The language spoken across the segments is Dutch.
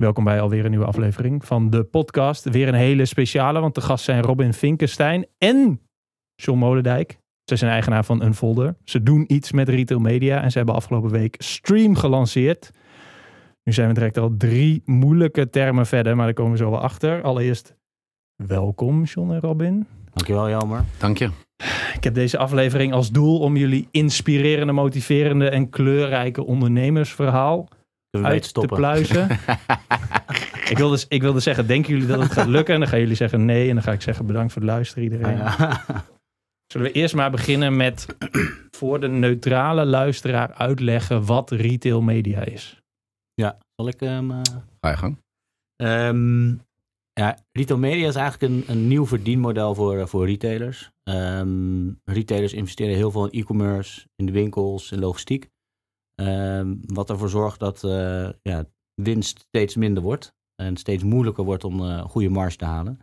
Welkom bij alweer een nieuwe aflevering van de podcast. Weer een hele speciale, want de gast zijn Robin Vinkenstein en John Molendijk. Ze zijn eigenaar van Unfolder. Ze doen iets met retail media en ze hebben afgelopen week Stream gelanceerd. Nu zijn we direct al drie moeilijke termen verder, maar daar komen we zo wel achter. Allereerst welkom John en Robin. Dankjewel Jelmer. Dank je. Ik heb deze aflevering als doel om jullie inspirerende, motiverende en kleurrijke ondernemersverhaal uit te pluizen. ik, wilde, ik wilde zeggen, denken jullie dat het gaat lukken? En dan gaan jullie zeggen nee. En dan ga ik zeggen bedankt voor het luisteren iedereen. Zullen we eerst maar beginnen met voor de neutrale luisteraar uitleggen wat retail media is? Ja, zal ik hem... Uh... Ga je gang. Um, ja, retail media is eigenlijk een, een nieuw verdienmodel voor, eh, voor retailers. Um, retailers investeren heel veel in e-commerce, in de winkels, in logistiek. Um, wat ervoor zorgt dat uh, ja, winst steeds minder wordt en steeds moeilijker wordt om uh, goede marge te halen.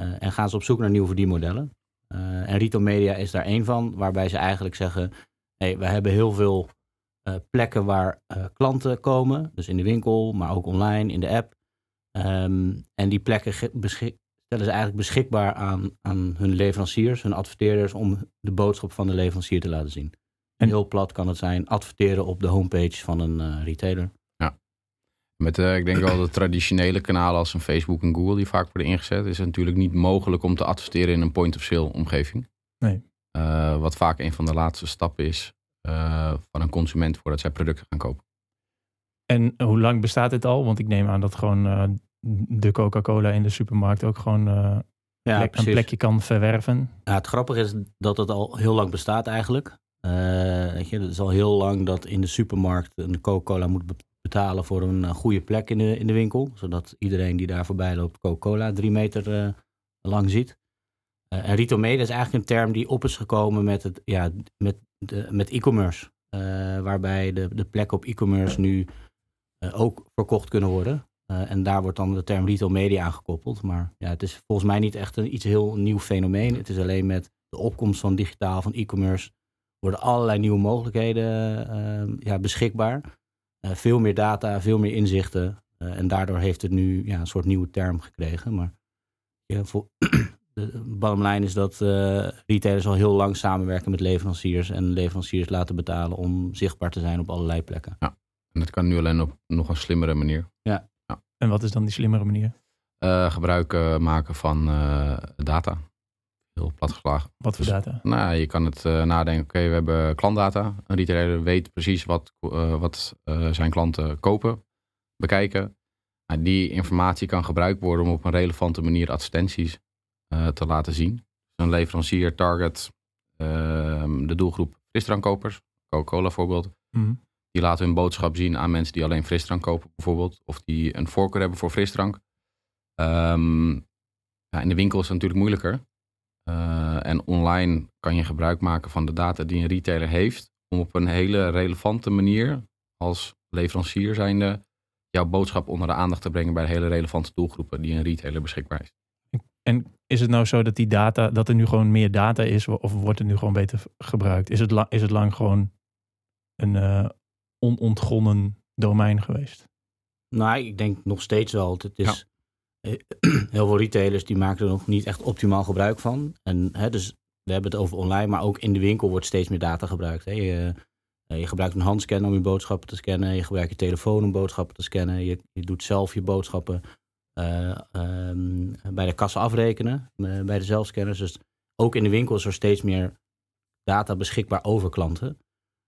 Uh, en gaan ze op zoek naar nieuwe verdienmodellen. en retail media is daar één van, waarbij ze eigenlijk zeggen: hey, we hebben heel veel plekken waar klanten komen, dus in de winkel, maar ook online, in de app. Um, en die plekken stellen ze eigenlijk beschikbaar aan, aan hun leveranciers, hun adverteerders, om de boodschap van de leverancier te laten zien. En heel plat kan het zijn adverteren op de homepage van een uh, retailer. Ja. Met, uh, ik denk wel de traditionele kanalen als een Facebook en Google die vaak worden ingezet, is het natuurlijk niet mogelijk om te adverteren in een point-of-sale omgeving. Nee. Uh, wat vaak een van de laatste stappen is van een consument voordat zij producten gaan kopen. En hoe lang bestaat dit al? Want ik neem aan dat gewoon de Coca-Cola in de supermarkt ook gewoon ja, plek, een plekje kan verwerven. Ja, het grappige is dat het al heel lang bestaat eigenlijk. Je, het is al heel lang dat in de supermarkt een Coca-Cola moet betalen voor een uh, goede plek in de, in de winkel. Zodat iedereen die daar voorbij loopt Coca-Cola drie meter uh, lang ziet. en media is eigenlijk een term die op is gekomen met, het, ja, met, met e-commerce. waarbij de, de plekken op e-commerce nu ook verkocht kunnen worden. en daar wordt dan de term retail media aangekoppeld. Maar ja, het is volgens mij niet echt een iets heel nieuw fenomeen. Het is alleen met de opkomst van digitaal, van e-commerce worden allerlei nieuwe mogelijkheden uh, ja, beschikbaar. Uh, veel meer data, veel meer inzichten. Uh, en daardoor heeft het nu ja, een soort nieuwe term gekregen. Maar ja, voor, de bottom line is dat retailers al heel lang samenwerken met leveranciers. En leveranciers laten betalen om zichtbaar te zijn op allerlei plekken. Ja, en dat kan nu alleen op nog een slimmere manier. Ja. ja. En wat is dan die slimmere manier? gebruik maken van data heel plat geslagen. Wat voor dus, data? Nou, je kan het uh, nadenken. Oké, we hebben klantdata. Een retailer weet precies wat, uh, wat uh, zijn klanten kopen, bekijken. Nou, die informatie kan gebruikt worden om op een relevante manier advertenties te laten zien. Dus een leverancier target ehm, de doelgroep frisdrankkopers. Coca-Cola voorbeeld. Mm. Die laten hun boodschap zien aan mensen die alleen frisdrank kopen bijvoorbeeld. Of die een voorkeur hebben voor frisdrank. Um, ja, in de winkel is het natuurlijk moeilijker. Uh, en online kan je gebruik maken van de data die een retailer heeft, om op een hele relevante manier als leverancier zijnde jouw boodschap onder de aandacht te brengen bij de hele relevante doelgroepen die een retailer beschikbaar is. En is het nou zo dat die data, dat er nu gewoon meer data is, of wordt het nu gewoon beter gebruikt? Is het, lang, is het lang gewoon een uh, onontgonnen domein geweest? Nou, ik denk nog steeds wel. Het is, ja. Eh, heel veel retailers die maken er nog niet echt optimaal gebruik van. En hè, dus we hebben het over online, maar ook in de winkel wordt steeds meer data gebruikt. Hè. Je, eh, je gebruikt een handscanner om je boodschappen te scannen. Je gebruikt je telefoon om boodschappen te scannen. Je, je doet zelf je boodschappen uh, um, bij de kassa afrekenen, bij de zelfscanners. Dus ook in de winkel is er steeds meer data beschikbaar over klanten.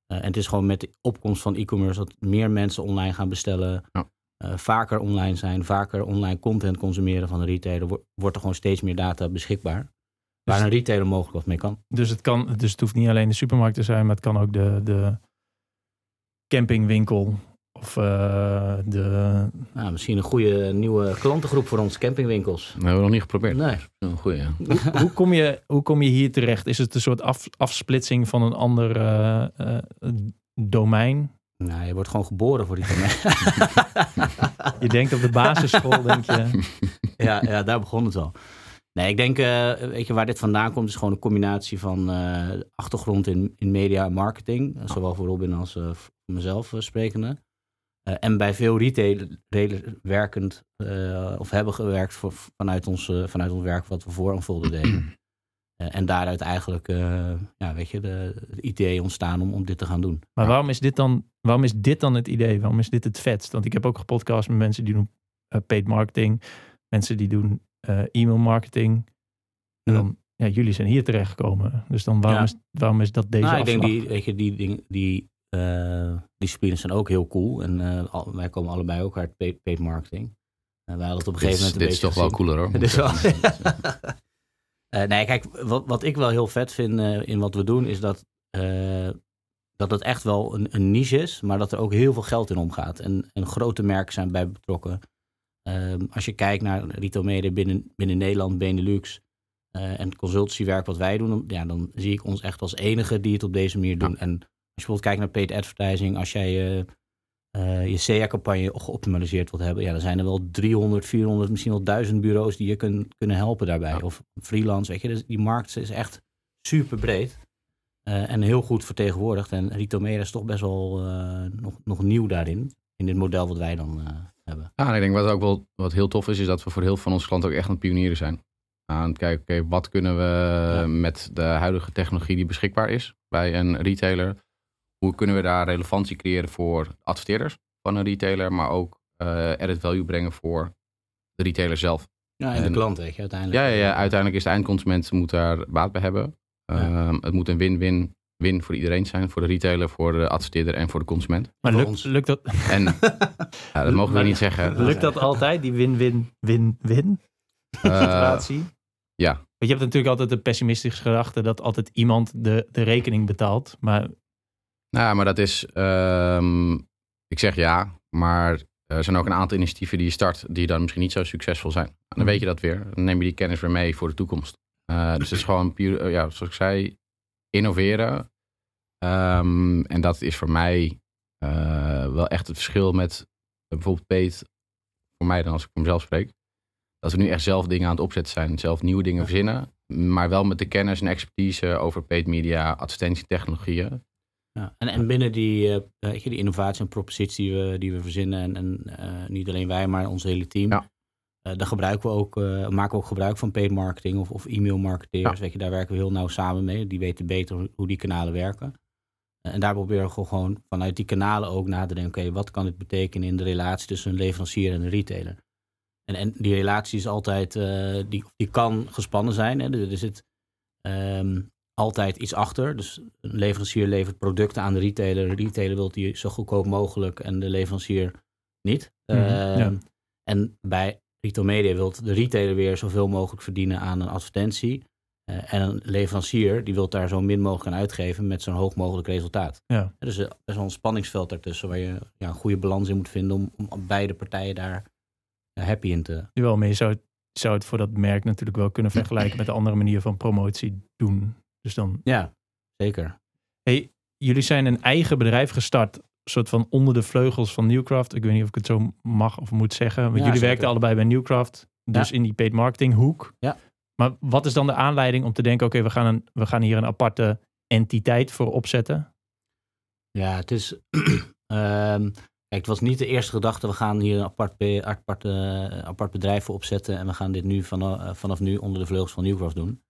en het is gewoon met de opkomst van e-commerce dat meer mensen online gaan bestellen. Ja uh, vaker online zijn, vaker online content consumeren van een retailer, wordt er gewoon steeds meer data beschikbaar. Dus, waar een retailer mogelijk wat mee kan. Dus het, kan, dus het hoeft niet alleen de supermarkt te zijn, maar het kan ook de, de campingwinkel of uh, de... Nou, misschien een goede nieuwe klantengroep voor ons, campingwinkels. Dat hebben we nog niet geprobeerd. Nee. Een goeie, ja. hoe, hoe, kom je, hoe kom je hier terecht? Is het een soort af, afsplitsing van een ander uh, domein? Nou, je wordt gewoon geboren voor die dingen. je denkt op de basisschool, denk je. ja, ja, daar begon het al. Nee, ik denk, uh, weet je, waar dit vandaan komt, is gewoon een combinatie van uh, achtergrond in, in media en marketing. Zowel voor Robin als uh, voor mezelf sprekende. en bij veel retailers werkend, of hebben gewerkt voor, vanuit, ons, vanuit ons werk wat we voor deden. En daaruit eigenlijk, ja, weet je, de, de, idee ontstaan om, om dit te gaan doen. Maar waarom is dit dan, waarom is dit dan het idee? Waarom is dit het vetst? Want ik heb ook gepodcast met mensen die doen paid marketing, mensen die doen e-mail marketing. En dan ja, jullie zijn hier terechtgekomen. Dus dan waarom, is, waarom is dat deze nou, Ik denk die, weet je, die, die, die uh, disciplines zijn ook heel cool. En uh, wij komen allebei ook uit paid marketing. En wij hadden het op een gegeven moment een dit beetje is toch wel cooler hoor. Dit is wel... uh, nee, kijk, wat, wat ik wel heel vet vind in wat we doen, is dat, dat het echt wel een, een, niche is, maar dat er ook heel veel geld in omgaat. En, en grote merken zijn bij betrokken. Ehm, als je kijkt naar retail media binnen, binnen Nederland, Benelux, uh, en consultancywerk wat wij doen, dan, ja, dan zie ik ons echt als enige die het op deze manier doen. En als je bijvoorbeeld kijkt naar paid advertising, als jij uh, je SEA-campagne geoptimaliseerd wilt hebben, ja, dan zijn er wel 300, 400, misschien wel 1000 bureaus die je kun, kunnen helpen daarbij. Of freelance, weet je. Dus die markt is echt super breed en heel goed vertegenwoordigd. En media is toch best wel nog, nog nieuw daarin, in dit model wat wij dan hebben. Ja, en ik denk wat ook wel wat heel tof is, is dat we voor heel veel van onze klanten ook echt aan het pionieren zijn aan het kijken, oké, wat kunnen we met de huidige technologie die beschikbaar is bij een retailer, hoe kunnen we daar relevantie creëren voor adverteerders van een retailer, maar ook uh, added value brengen voor de retailer zelf. Ja, en, de klant, weet je, uiteindelijk. Ja, ja, ja, uiteindelijk is de eindconsument moet daar baat bij hebben. Um, het moet een win-win win voor iedereen zijn. Voor de retailer, voor de adverteerder en voor de consument. Maar lukt, lukt dat? En ja, dat mogen we niet zeggen. Lukt dat altijd, die win-win-win-win uh, situatie? Ja. Want je hebt natuurlijk altijd de pessimistische gedachte dat altijd iemand de, de rekening betaalt. Maar... Nou, maar dat is, um, ik zeg ja, maar er zijn ook een aantal initiatieven die je start die dan misschien niet zo succesvol zijn. En dan mhm. weet je dat weer. Dan neem je die kennis weer mee voor de toekomst. Uh, dus het is gewoon puur, uh, ja, zoals ik zei, innoveren. Um, en dat is voor mij uh, wel echt het verschil met bijvoorbeeld Peet, voor mij dan als ik voor mezelf spreek dat we nu echt zelf dingen aan het opzetten zijn. Zelf nieuwe dingen verzinnen. Maar wel met de kennis en expertise over paid media, advertentietechnologieën. Ja, en, en binnen die, uh, die innovatie en propositie die we, die we verzinnen, en, en uh, niet alleen wij, maar ons hele team, ja. uh, daar gebruiken we ook, maken we ook gebruik van paid marketing of, of e-mail marketeers. Weet je, daar werken we heel nauw samen mee. Die weten beter hoe die kanalen werken. En daar proberen we gewoon vanuit die kanalen ook na te denken, oké, wat kan dit betekenen in de relatie tussen een leverancier en een retailer? En, en die relatie is altijd, die, die kan gespannen zijn. Hè? Er, zit um, altijd iets achter. Dus een leverancier levert producten aan de retailer. De retailer wil die zo goedkoop mogelijk en de leverancier niet. Mm -hmm, ja. En bij retail media wil de retailer weer zoveel mogelijk verdienen aan een advertentie. Uh, en een leverancier die wil daar zo min mogelijk aan uitgeven met zo'n hoog mogelijk resultaat. Ja. Dus er is wel een spanningsveld daartussen waar je ja, een goede balans in moet vinden om, om beide partijen daar happy in te... Jawel, maar je zou, zou het voor dat merk natuurlijk wel kunnen vergelijken met de andere manier van promotie doen. Dus dan... Ja, zeker. Hey, jullie zijn een eigen bedrijf gestart, soort van onder de vleugels van Newcraft. Ik weet niet of ik het zo mag of moet zeggen. Want jullie werkten allebei bij Newcraft, dus in die paid marketing hoek. Ja. Maar wat is dan de aanleiding om te denken, oké, we gaan een we gaan hier een aparte entiteit voor opzetten? Ja, het is... um, Kijk, het was niet de eerste gedachte, we gaan hier een apart, apart, uh, apart bedrijf voor opzetten en we gaan dit nu vanaf, uh, vanaf nu onder de vleugels van Newcraft doen.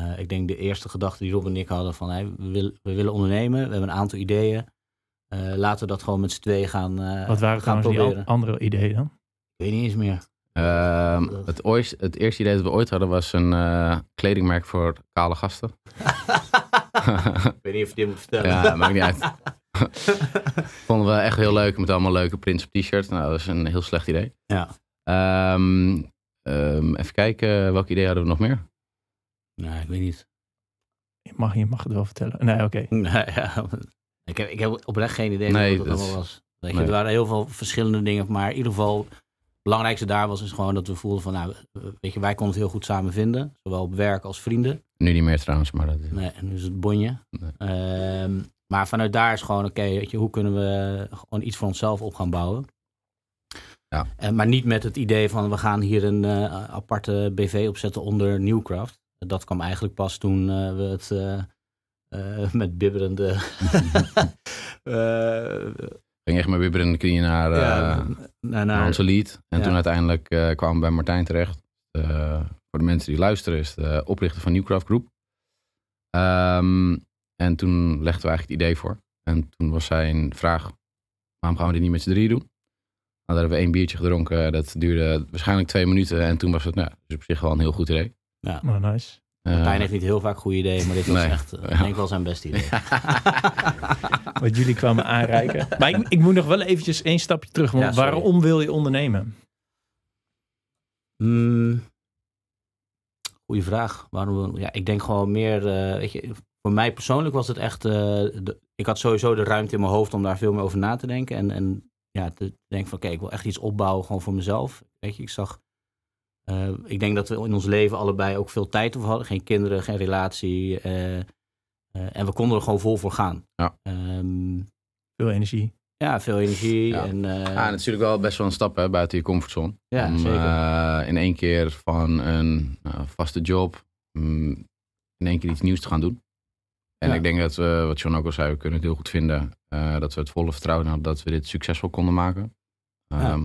Uh, ik denk de eerste gedachte die Rob en ik hadden van hey, we, wil, we, willen ondernemen, we hebben een aantal ideeën. laten we dat gewoon met z'n tweeën gaan Wat waren gaan proberen. die andere ideeën dan? Ik weet niet eens meer. Ehm, het, ooit, het eerste idee dat we ooit hadden was een kledingmerk voor kale gasten. ik weet niet of je dit moet vertellen. Ja, maakt niet uit. Vonden we echt heel leuk met allemaal leuke prints op t-shirts. Nou, dat is een heel slecht idee. Ja. Um, um, even kijken, welk idee hadden we nog meer? Nee, ik weet niet. Je mag, je mag het wel vertellen. Nee, oké. Nee, ja. ik, heb, ik heb oprecht geen idee nee, wat het allemaal was. Weet je, nee. Er waren heel veel verschillende dingen, maar in ieder geval het belangrijkste daar was is gewoon dat we voelden van, nou, weet je, wij konden het heel goed samen vinden, zowel op werk als vrienden. Nu niet meer trouwens, maar dat is... Nee, en nu is het bonje. Nee. Um, maar vanuit daar is gewoon, oké, okay, hoe kunnen we gewoon iets voor onszelf op gaan bouwen. Ja. En, maar niet met het idee van we gaan hier een uh, aparte BV opzetten onder Newcraft. Dat kwam eigenlijk pas toen uh, we het uh, met bibberende ging echt met bibber in de knieën naar, Ja, naar, naar onze lead. En Ja. toen uiteindelijk eh, kwamen we bij Martijn terecht. Eh, voor de mensen die luisteren is de oprichter van Newcraft Group. Ehm, en toen legden we eigenlijk het idee voor. En toen was zijn vraag, waarom gaan we dit niet met z'n drie doen? Nou, daar hebben we één biertje gedronken. Dat duurde waarschijnlijk twee minuten. En toen was het nou, dus op zich wel een heel goed idee. Oh, nice. Eh, Martijn heeft niet heel vaak goede ideeën, maar dit was Nee. echt, eh, Ja. denk ik wel zijn beste idee. Wat jullie kwamen aanreiken. Maar ik, ik moet nog wel eventjes één stapje terug. Ja, waarom wil je ondernemen? Hmm. Goeie vraag. Waarom? Ja, ik denk gewoon meer. eh, weet je, voor mij persoonlijk was het echt. eh, de- ik had sowieso de ruimte in mijn hoofd om daar veel meer over na te denken. En, en ja, te denken van: oké, ik wil echt iets opbouwen gewoon voor mezelf. Weet je, ik zag. Eh, ik denk dat we in ons leven allebei ook veel tijd over hadden. Geen kinderen, geen relatie. eh, eh, en we konden er gewoon vol voor gaan. Ja. Ehm, Veel energie. ja, veel energie. Ja. En, eh, Ja, natuurlijk wel best wel een stap hè, buiten je comfortzone. Ja, Om zeker. eh, in één keer van een vaste job mm, in één keer iets nieuws te gaan doen. En Ja. ik denk dat we, wat John ook al zei, we kunnen het heel goed vinden. eh, dat we het volle vertrouwen hadden dat we dit succesvol konden maken. Ja.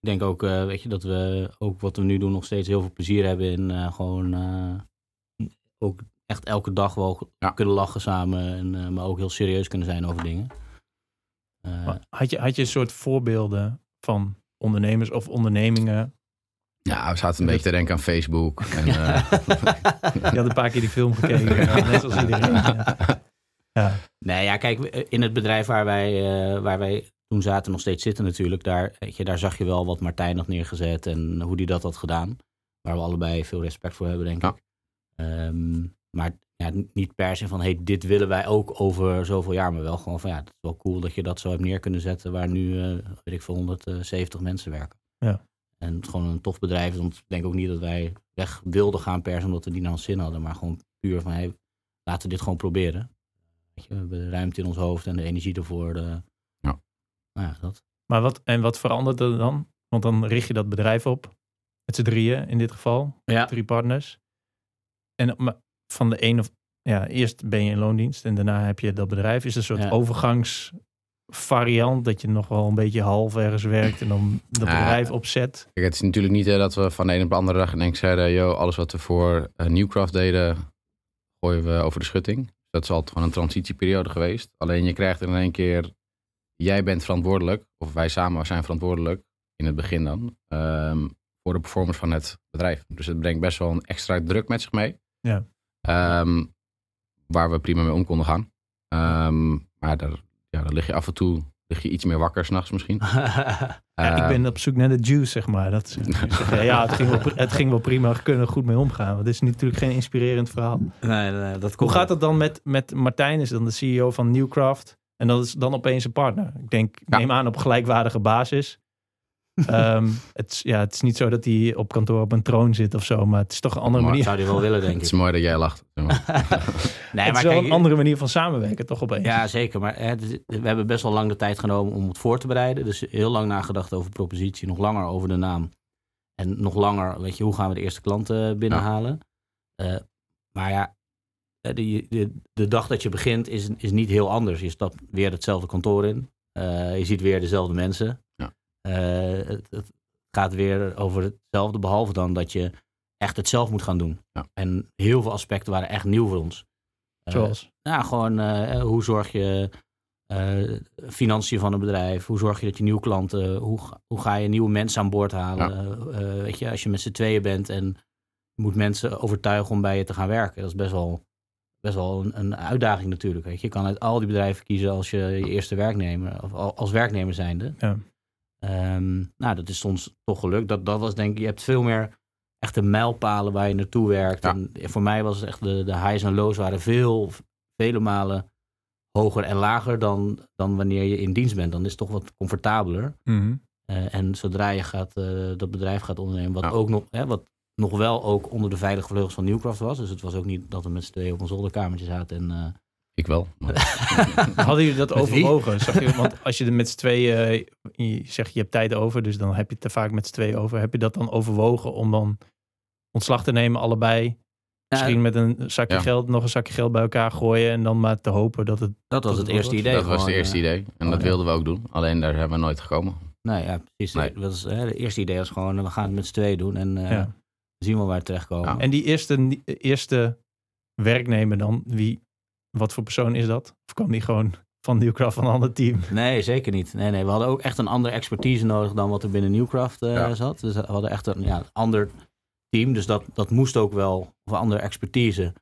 Ik denk ook, eh, weet je, dat we ook wat we nu doen nog steeds heel veel plezier hebben in eh, gewoon eh, ook echt elke dag wel Ja. kunnen lachen samen en eh, maar ook heel serieus kunnen zijn over dingen. Eh, Had je, had je een soort voorbeelden van ondernemers of ondernemingen? ja, we zaten een beetje te denken aan Facebook. En, eh, Je had een paar keer die film gekeken. ja, net als iedereen. Ja. Ja. Nee, ja, kijk, in het bedrijf waar wij, eh, waar wij toen zaten, nog steeds zitten natuurlijk, daar, weet je, daar zag je wel wat Martijn had neergezet en hoe die dat had gedaan. Waar we allebei veel respect voor hebben, denk Ja. ik. Ehm, maar ja, niet per se van, hey, dit willen wij ook over zoveel jaar, maar wel gewoon van, ja, het is wel cool dat je dat zo hebt neer kunnen zetten, waar nu, eh, weet ik veel, 170 mensen werken. Ja. En het is gewoon een tof bedrijf, want ik denk ook niet dat wij weg wilden gaan per se omdat we die naar ons zin hadden, maar gewoon puur van, hey, laten we dit gewoon proberen. Weet je, we hebben de ruimte in ons hoofd en de energie ervoor. De... Dat. Maar wat, en wat verandert er dan? Want dan richt je dat bedrijf op. Met z'n drieën in dit geval. Ja. Drie partners. En maar van de een of... Ja, eerst ben je in loondienst en daarna heb je dat bedrijf. Is er een soort Ja. overgangsvariant dat je nog wel een beetje half ergens werkt en dan dat Ja. bedrijf opzet? Kijk, het is natuurlijk niet hè, dat we van de een op de andere dag in één keer zeiden... Yo, alles wat we voor uh, Newcraft deden, gooien we over de schutting. Dat is altijd gewoon een transitieperiode geweest. Alleen je krijgt in één keer... Jij bent verantwoordelijk, of wij samen zijn verantwoordelijk, in het begin dan... ehm, voor de performance van het bedrijf. Dus het brengt best wel een extra druk met zich mee. Ja. Ehm, waar we prima mee om konden gaan. Ehm, maar daar, ja, daar lig je af en toe lig je iets meer wakker s'nachts misschien. Ja, ik ben op zoek naar de juice, zeg maar. Dat, ja, het ging, wel, het ging wel prima, we kunnen er goed mee omgaan. Want het is natuurlijk geen inspirerend verhaal. nee, nee, dat Hoe gaat het dan met, met Martijn, is dan de CEO van Newcraft. En dat is dan opeens een partner. Ik denk, Ja. neem aan op gelijkwaardige basis. Ehm, het, is- ja, het is niet zo dat hij op kantoor op een troon zit of zo, maar het is toch een andere Maar- manier. Zou die wel willen, denk Het is ik. mooi dat jij lacht. nee, het maar is wel kijk, een andere manier van samenwerken, toch opeens. Ja, zeker. Maar hè, is- we hebben best wel lang de tijd genomen om het voor te bereiden. Dus heel lang nagedacht over propositie, nog langer over de naam. En nog langer, weet je, hoe gaan we de eerste klanten binnenhalen? Eh, maar ja, eh, de, de, de dag dat je begint is, is niet heel anders. Je stapt weer hetzelfde kantoor in. Eh, je ziet weer dezelfde mensen. Ja. Eh, het, het gaat weer over hetzelfde, behalve dan dat je echt het zelf moet gaan doen. Ja. En heel veel aspecten waren echt nieuw voor ons. Eh, Zoals. ja, gewoon eh, hoe zorg je eh, financiën van een bedrijf? Hoe zorg je dat je nieuwe klanten, hoe, ga- hoe ga je nieuwe mensen aan boord halen? Eh, weet je, als je met z'n tweeën bent en je moet mensen overtuigen om bij je te gaan werken. Dat is best wel, best wel een, een uitdaging natuurlijk. Weet je. je kan uit al die bedrijven kiezen als je je eerste werknemer, of al- als werknemer zijnde. Ja. Ehm, nou, dat is ons toch gelukt. Dat, dat was denk ik, je hebt veel meer echte mijlpalen waar je naartoe werkt. Ja. En voor mij was het echt de, de highs en lows waren veel, vele malen hoger en lager dan, dan wanneer je in dienst bent. Dan is het toch wat comfortabeler. Mhm. Eh, en zodra je gaat, eh, dat bedrijf gaat ondernemen, wat Ja. ook nog, hè, wat nog wel ook onder de veilige vleugels van Newcraft was. Dus het was ook niet dat we met z'n tweeën op een zolderkamertje zaten en eh, Ik wel. Hadden jullie dat Met overwogen? Zag je, want als je er met z'n tweeën, eh, je zegt je hebt tijd over, dus dan heb je het er vaak met z'n tweeën over. Heb je dat dan overwogen om dan ontslag te nemen allebei Misschien met een zakje Ja. geld, nog een zakje geld bij elkaar gooien en dan maar te hopen dat het... Dat was het eerste was- idee. dat was het eerste eh, idee. En Oh, dat ja. wilden we ook doen. Alleen daar hebben we nooit gekomen. Nee, ja, precies. Nee. Dat was, hè, het eerste idee was gewoon, we gaan het met z'n tweeën doen en eh, Ja. Zien we waar we terechtkomen. Ja. En die eerste, eerste werknemer dan, wie, wat voor persoon is dat? Of kwam die gewoon van Newcraft van een ander team? Nee, zeker niet. Nee, nee, we hadden ook echt een andere expertise nodig dan wat er binnen Newcraft eh, Ja. zat. Dus we hadden echt een ja, ander team. Dus dat, dat moest ook wel, of een andere expertise.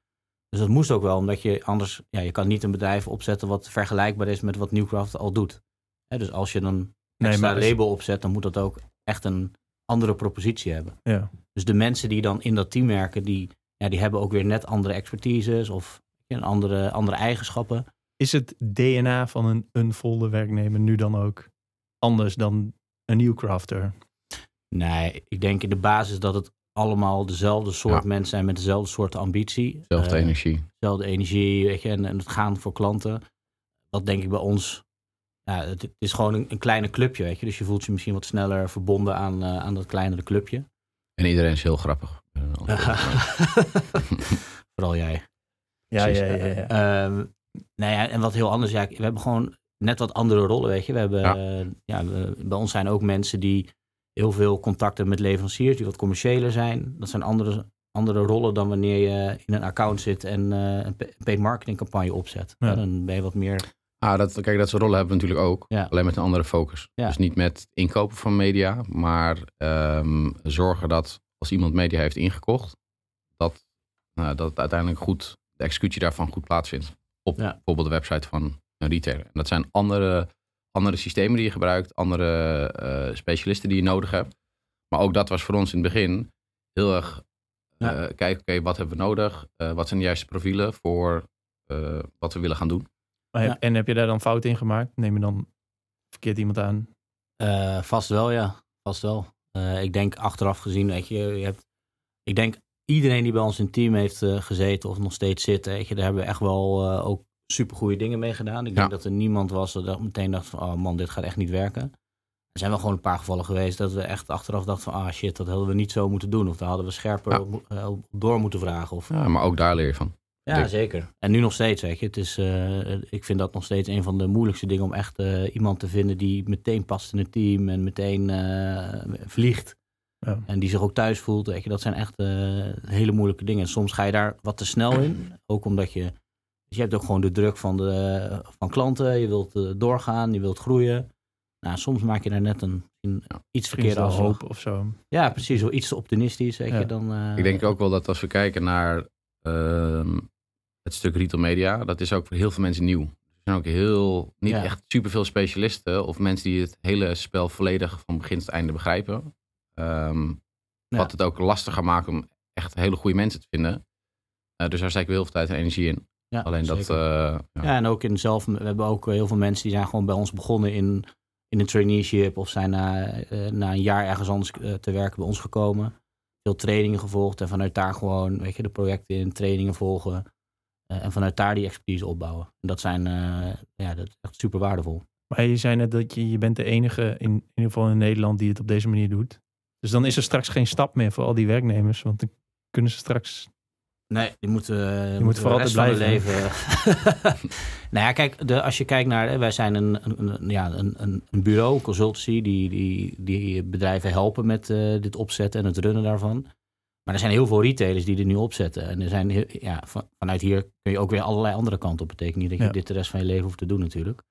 Dus dat moest ook wel, omdat je anders, ja, je kan niet een bedrijf opzetten wat vergelijkbaar is met wat Newcraft al doet. Hè, dus als je een Nee, maar als- label opzet, dan moet dat ook echt een andere propositie hebben. Ja. Dus de mensen die dan in dat team werken, die, ja, die hebben ook weer net andere expertises of een andere, andere eigenschappen. Is het DNA van een unfolder werknemer nu dan ook anders dan een Newcrafter? Nee, ik denk in de basis dat het allemaal dezelfde soort Ja. mensen zijn met dezelfde soort ambitie. Zelfde Eh, energie. Dezelfde energie, weet je, en, en het gaan voor klanten. Dat denk ik bij ons, ja, het, is gewoon een, een kleine clubje, weet je. Dus je voelt je misschien wat sneller verbonden aan, eh, aan dat kleinere clubje. En iedereen is heel grappig. Eh, Vooral jij. Ja, Precies. ja, ja. ja. Ehm, nou ja, en wat heel anders, ja, we hebben gewoon net wat andere rollen, weet je. We hebben, Ja. eh, ja, we- bij ons zijn ook mensen die heel veel contacten met leveranciers, die wat commerciëler zijn. Dat zijn andere, andere rollen dan wanneer je in een account zit en eh, een pa- paid marketing campagne opzet. Ja, dan ben je wat meer, Ah, dat, kijk, dat soort rollen hebben we natuurlijk ook. Ja. Alleen met een andere focus. Ja. Dus niet met inkopen van media, maar ehm, zorgen dat als iemand media heeft ingekocht, dat, nou, dat het uiteindelijk goed, de executie daarvan goed plaatsvindt. Op Ja. bijvoorbeeld de website van een retailer. En dat zijn andere, andere systemen die je gebruikt, andere eh, specialisten die je nodig hebt. Maar ook dat was voor ons in het begin heel erg eh, kijken, oké, wat hebben we nodig? Eh, wat zijn de juiste profielen voor wat we willen gaan doen? Maar heb- Ja. En heb je daar dan fout in gemaakt? Neem je dan verkeerd iemand aan? eh, vast wel, ja. Vast wel. Eh, ik denk achteraf gezien, weet je, je hebt, ik denk iedereen die bij ons in het team heeft eh, gezeten of nog steeds zit, weet je, daar hebben we echt wel eh, ook super goede dingen mee gedaan. Ik denk dat er niemand was dat meteen dacht van, oh man, dit gaat echt niet werken. Er zijn wel gewoon een paar gevallen geweest dat we echt achteraf dachten van, ah shit, dat hadden we niet zo moeten doen. Of daar hadden we scherper Ja. op, op door moeten vragen. Of, Ja, maar ook daar leer je van. Ja, zeker. En nu nog steeds, weet je. Het is, eh, ik vind dat nog steeds een van de moeilijkste dingen om echt eh, iemand te vinden die meteen past in het team en meteen eh, vliegt. Ja. En die zich ook thuis voelt, weet je. Dat zijn echt eh, hele moeilijke dingen. Soms ga je daar wat te snel in. Ook omdat je, dus je hebt ook gewoon de druk van, de, van klanten. Je wilt eh, doorgaan, je wilt groeien. Nou, soms maak je daar net een, een Ja. iets Verkeerde afslag. hoop of zo. Ja, precies. Wel iets te optimistisch, weet Ja. je. Dan, eh, Ik denk ook wel dat als we kijken naar ehm, het stuk retail media, dat is ook voor heel veel mensen nieuw. Er zijn ook heel, niet Ja. echt superveel specialisten of mensen die het hele spel volledig van begin tot einde begrijpen. Ehm, Ja. Wat het ook lastiger maakt om echt hele goede mensen te vinden. Eh, dus daar steek ik heel veel tijd en energie in. ja, Alleen dat, eh, ja. Ja, en ook in zelf, we hebben ook heel veel mensen die zijn gewoon bij ons begonnen in, in een traineeship of zijn na, eh, na een jaar ergens anders te werken bij ons gekomen. Veel trainingen gevolgd en vanuit daar gewoon, weet je, de projecten in trainingen volgen. Eh, en vanuit daar die expertise opbouwen. En dat zijn, eh, ja, dat is echt super waardevol. Maar je zei net dat je, je bent de enige, in, in ieder geval in Nederland, die het op deze manier doet. Dus dan is er straks geen stap meer voor al die werknemers. Want dan kunnen ze straks... Nee, die moeten, die moet moeten voor altijd hun leven. nou ja, kijk, de, als je kijkt naar, wij zijn een, een, een- ja, een, een, bureau, consultancy, die, die, die bedrijven helpen met eh, dit opzetten en het runnen daarvan. Maar er zijn heel veel retailers die dit nu opzetten. En er zijn, ja, van- vanuit hier kun je ook weer allerlei andere kanten op. Betekent niet dat je Ja. dit de rest van je leven hoeft te doen natuurlijk.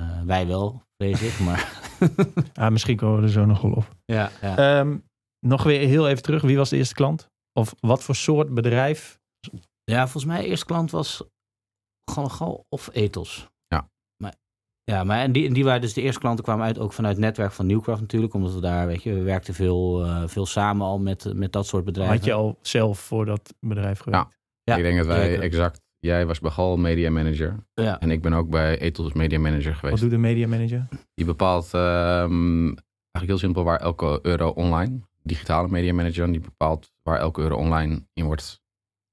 Eh, wij wel, vrees ik, maar Ah, misschien komen we er zo nog wel op. ja, ja. Ehm, nog weer heel even terug. Wie was de eerste klant? Of wat voor soort bedrijf? Ja, volgens mij eerste klant was Galgal of Ethos. Ja. Maar, en die, en die waren dus de eerste klanten kwamen uit ook vanuit het netwerk van Newcraft natuurlijk. Omdat we daar, weet je, we werkten veel, eh, veel samen al met, met dat soort bedrijven. Had je al zelf voor dat bedrijf gewerkt? Ja, ik denk dat wij zeker. exact, jij was bij Gal media manager Ja, en ik ben ook bij Ethos media manager Wat geweest. doet de media manager? Die bepaalt ehm, eigenlijk heel simpel waar elke euro online, digitale media manager, die bepaalt waar elke euro online in wordt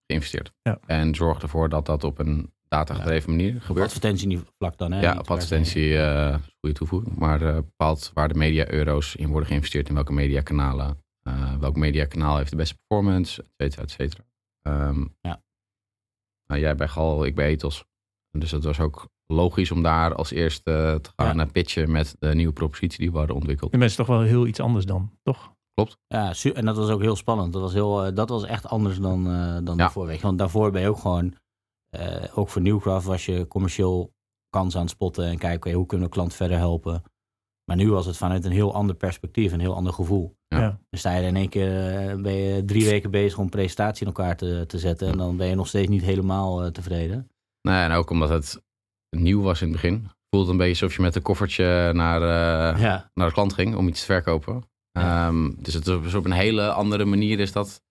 geïnvesteerd. Ja. En zorgt ervoor dat dat op een datagedreven manier op gebeurt. advertentievlak dan. Hè? Ja, op advertentie, eh goede toevoeging. Maar eh, bepaalt waar de media-euro's in worden geïnvesteerd, in welke mediakanalen. eh welk mediakanaal heeft de beste performance, et cetera, et cetera. Ehm, ja. Nou, jij bij Gal, ik bij Ethos. Dus het was ook logisch om daar als eerste te gaan naar pitchen met de nieuwe propositie die we hadden ontwikkeld. De mensen toch wel heel iets anders dan, toch? Klopt. Ja, en dat was ook heel spannend. Dat was, heel, uh, dat was echt anders dan, uh, dan ja. daarvoor. Weet je. Want daarvoor ben je ook gewoon, uh, ook voor Newcraft was je commercieel kans aan het spotten en kijken okay, hoe kunnen we klant verder helpen. Maar nu was het vanuit een heel ander perspectief, een heel ander gevoel. Ja. Dan sta je in één keer ben je drie weken bezig om een presentatie in elkaar te, te zetten. En dan ben je nog steeds niet helemaal tevreden. Nee, en ook omdat het nieuw was in het begin. Voelde een beetje alsof je met een koffertje naar, ja. naar de klant ging om iets te verkopen. Ehm, dus het is op een hele andere manier is dat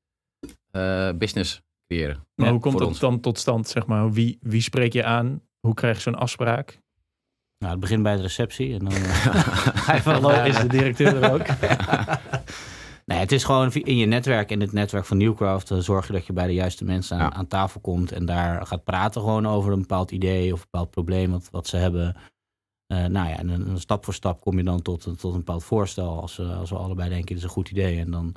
uh, business creëren. Maar hoe komt het dan tot stand, zeg maar? Wie, wie spreek je aan? Hoe krijg je zo'n afspraak? Nou, het begint bij de receptie en dan van is de directeur er ook. nee, het is gewoon in je netwerk, in het netwerk van Newcraft, uh, zorg je dat je bij de juiste mensen aan, aan, tafel komt en daar gaat praten gewoon over een bepaald idee of een bepaald probleem wat, wat ze hebben. Uh, nou ja, en een, stap voor stap kom je dan tot, tot een bepaald voorstel. Als, als we allebei denken, dit is een goed idee. En dan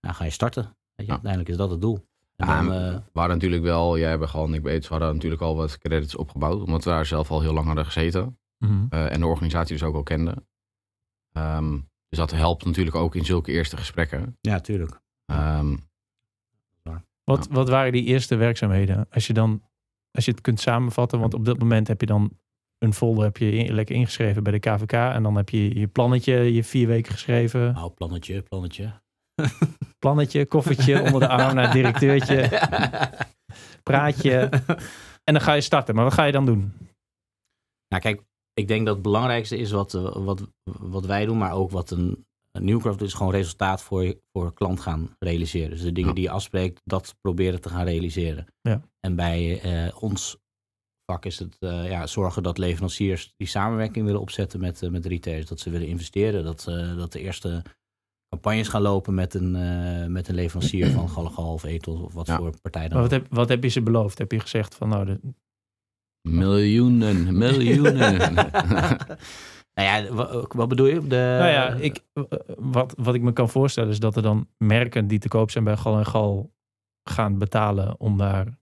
nou, ga je starten. Weet je? Uiteindelijk is dat het doel. En ja, dan, uh, we hadden natuurlijk wel, jij hebt gewoon, ik weet, we hadden natuurlijk al wat credits opgebouwd. Omdat we daar zelf al heel lang hadden gezeten. Mm en de organisatie dus ook al kenden. Um, dus dat helpt natuurlijk ook in zulke eerste gesprekken. Ja, tuurlijk. Um, wat, wat waren die eerste werkzaamheden? Als je dan, als je het kunt samenvatten, want op dat moment heb je dan een folder heb je lekker ingeschreven bij de KVK. En dan heb je je plannetje, je vier weken geschreven. Nou, plannetje, plannetje. Plannetje, koffertje onder de arm naar het directeurtje. Praatje. En dan ga je starten. Maar wat ga je dan doen? Nou, kijk, ik denk dat het belangrijkste is wat, eh, wat, wat wij doen, maar ook wat een, een Newcraft is gewoon resultaat voor, voor klant gaan realiseren. Dus de dingen die je afspreekt, dat proberen te gaan realiseren. Ja. En bij uh, ons vak is het uh, ja, zorgen dat leveranciers die samenwerking willen opzetten met, uh, met retailers. Dat ze willen investeren. Dat, uh, dat de eerste campagnes gaan lopen met een, met een leverancier van Gallegal of Ethos of wat voor partij dan maar wat heb, wat heb je ze beloofd? Heb je gezegd van nou... De... Miljoenen, miljoenen. nou ja, wat, wat, bedoel je? De... Nou ja, ik, wat, wat ik me kan voorstellen is dat er dan merken die te koop zijn bij Gal en Gal gaan betalen om daar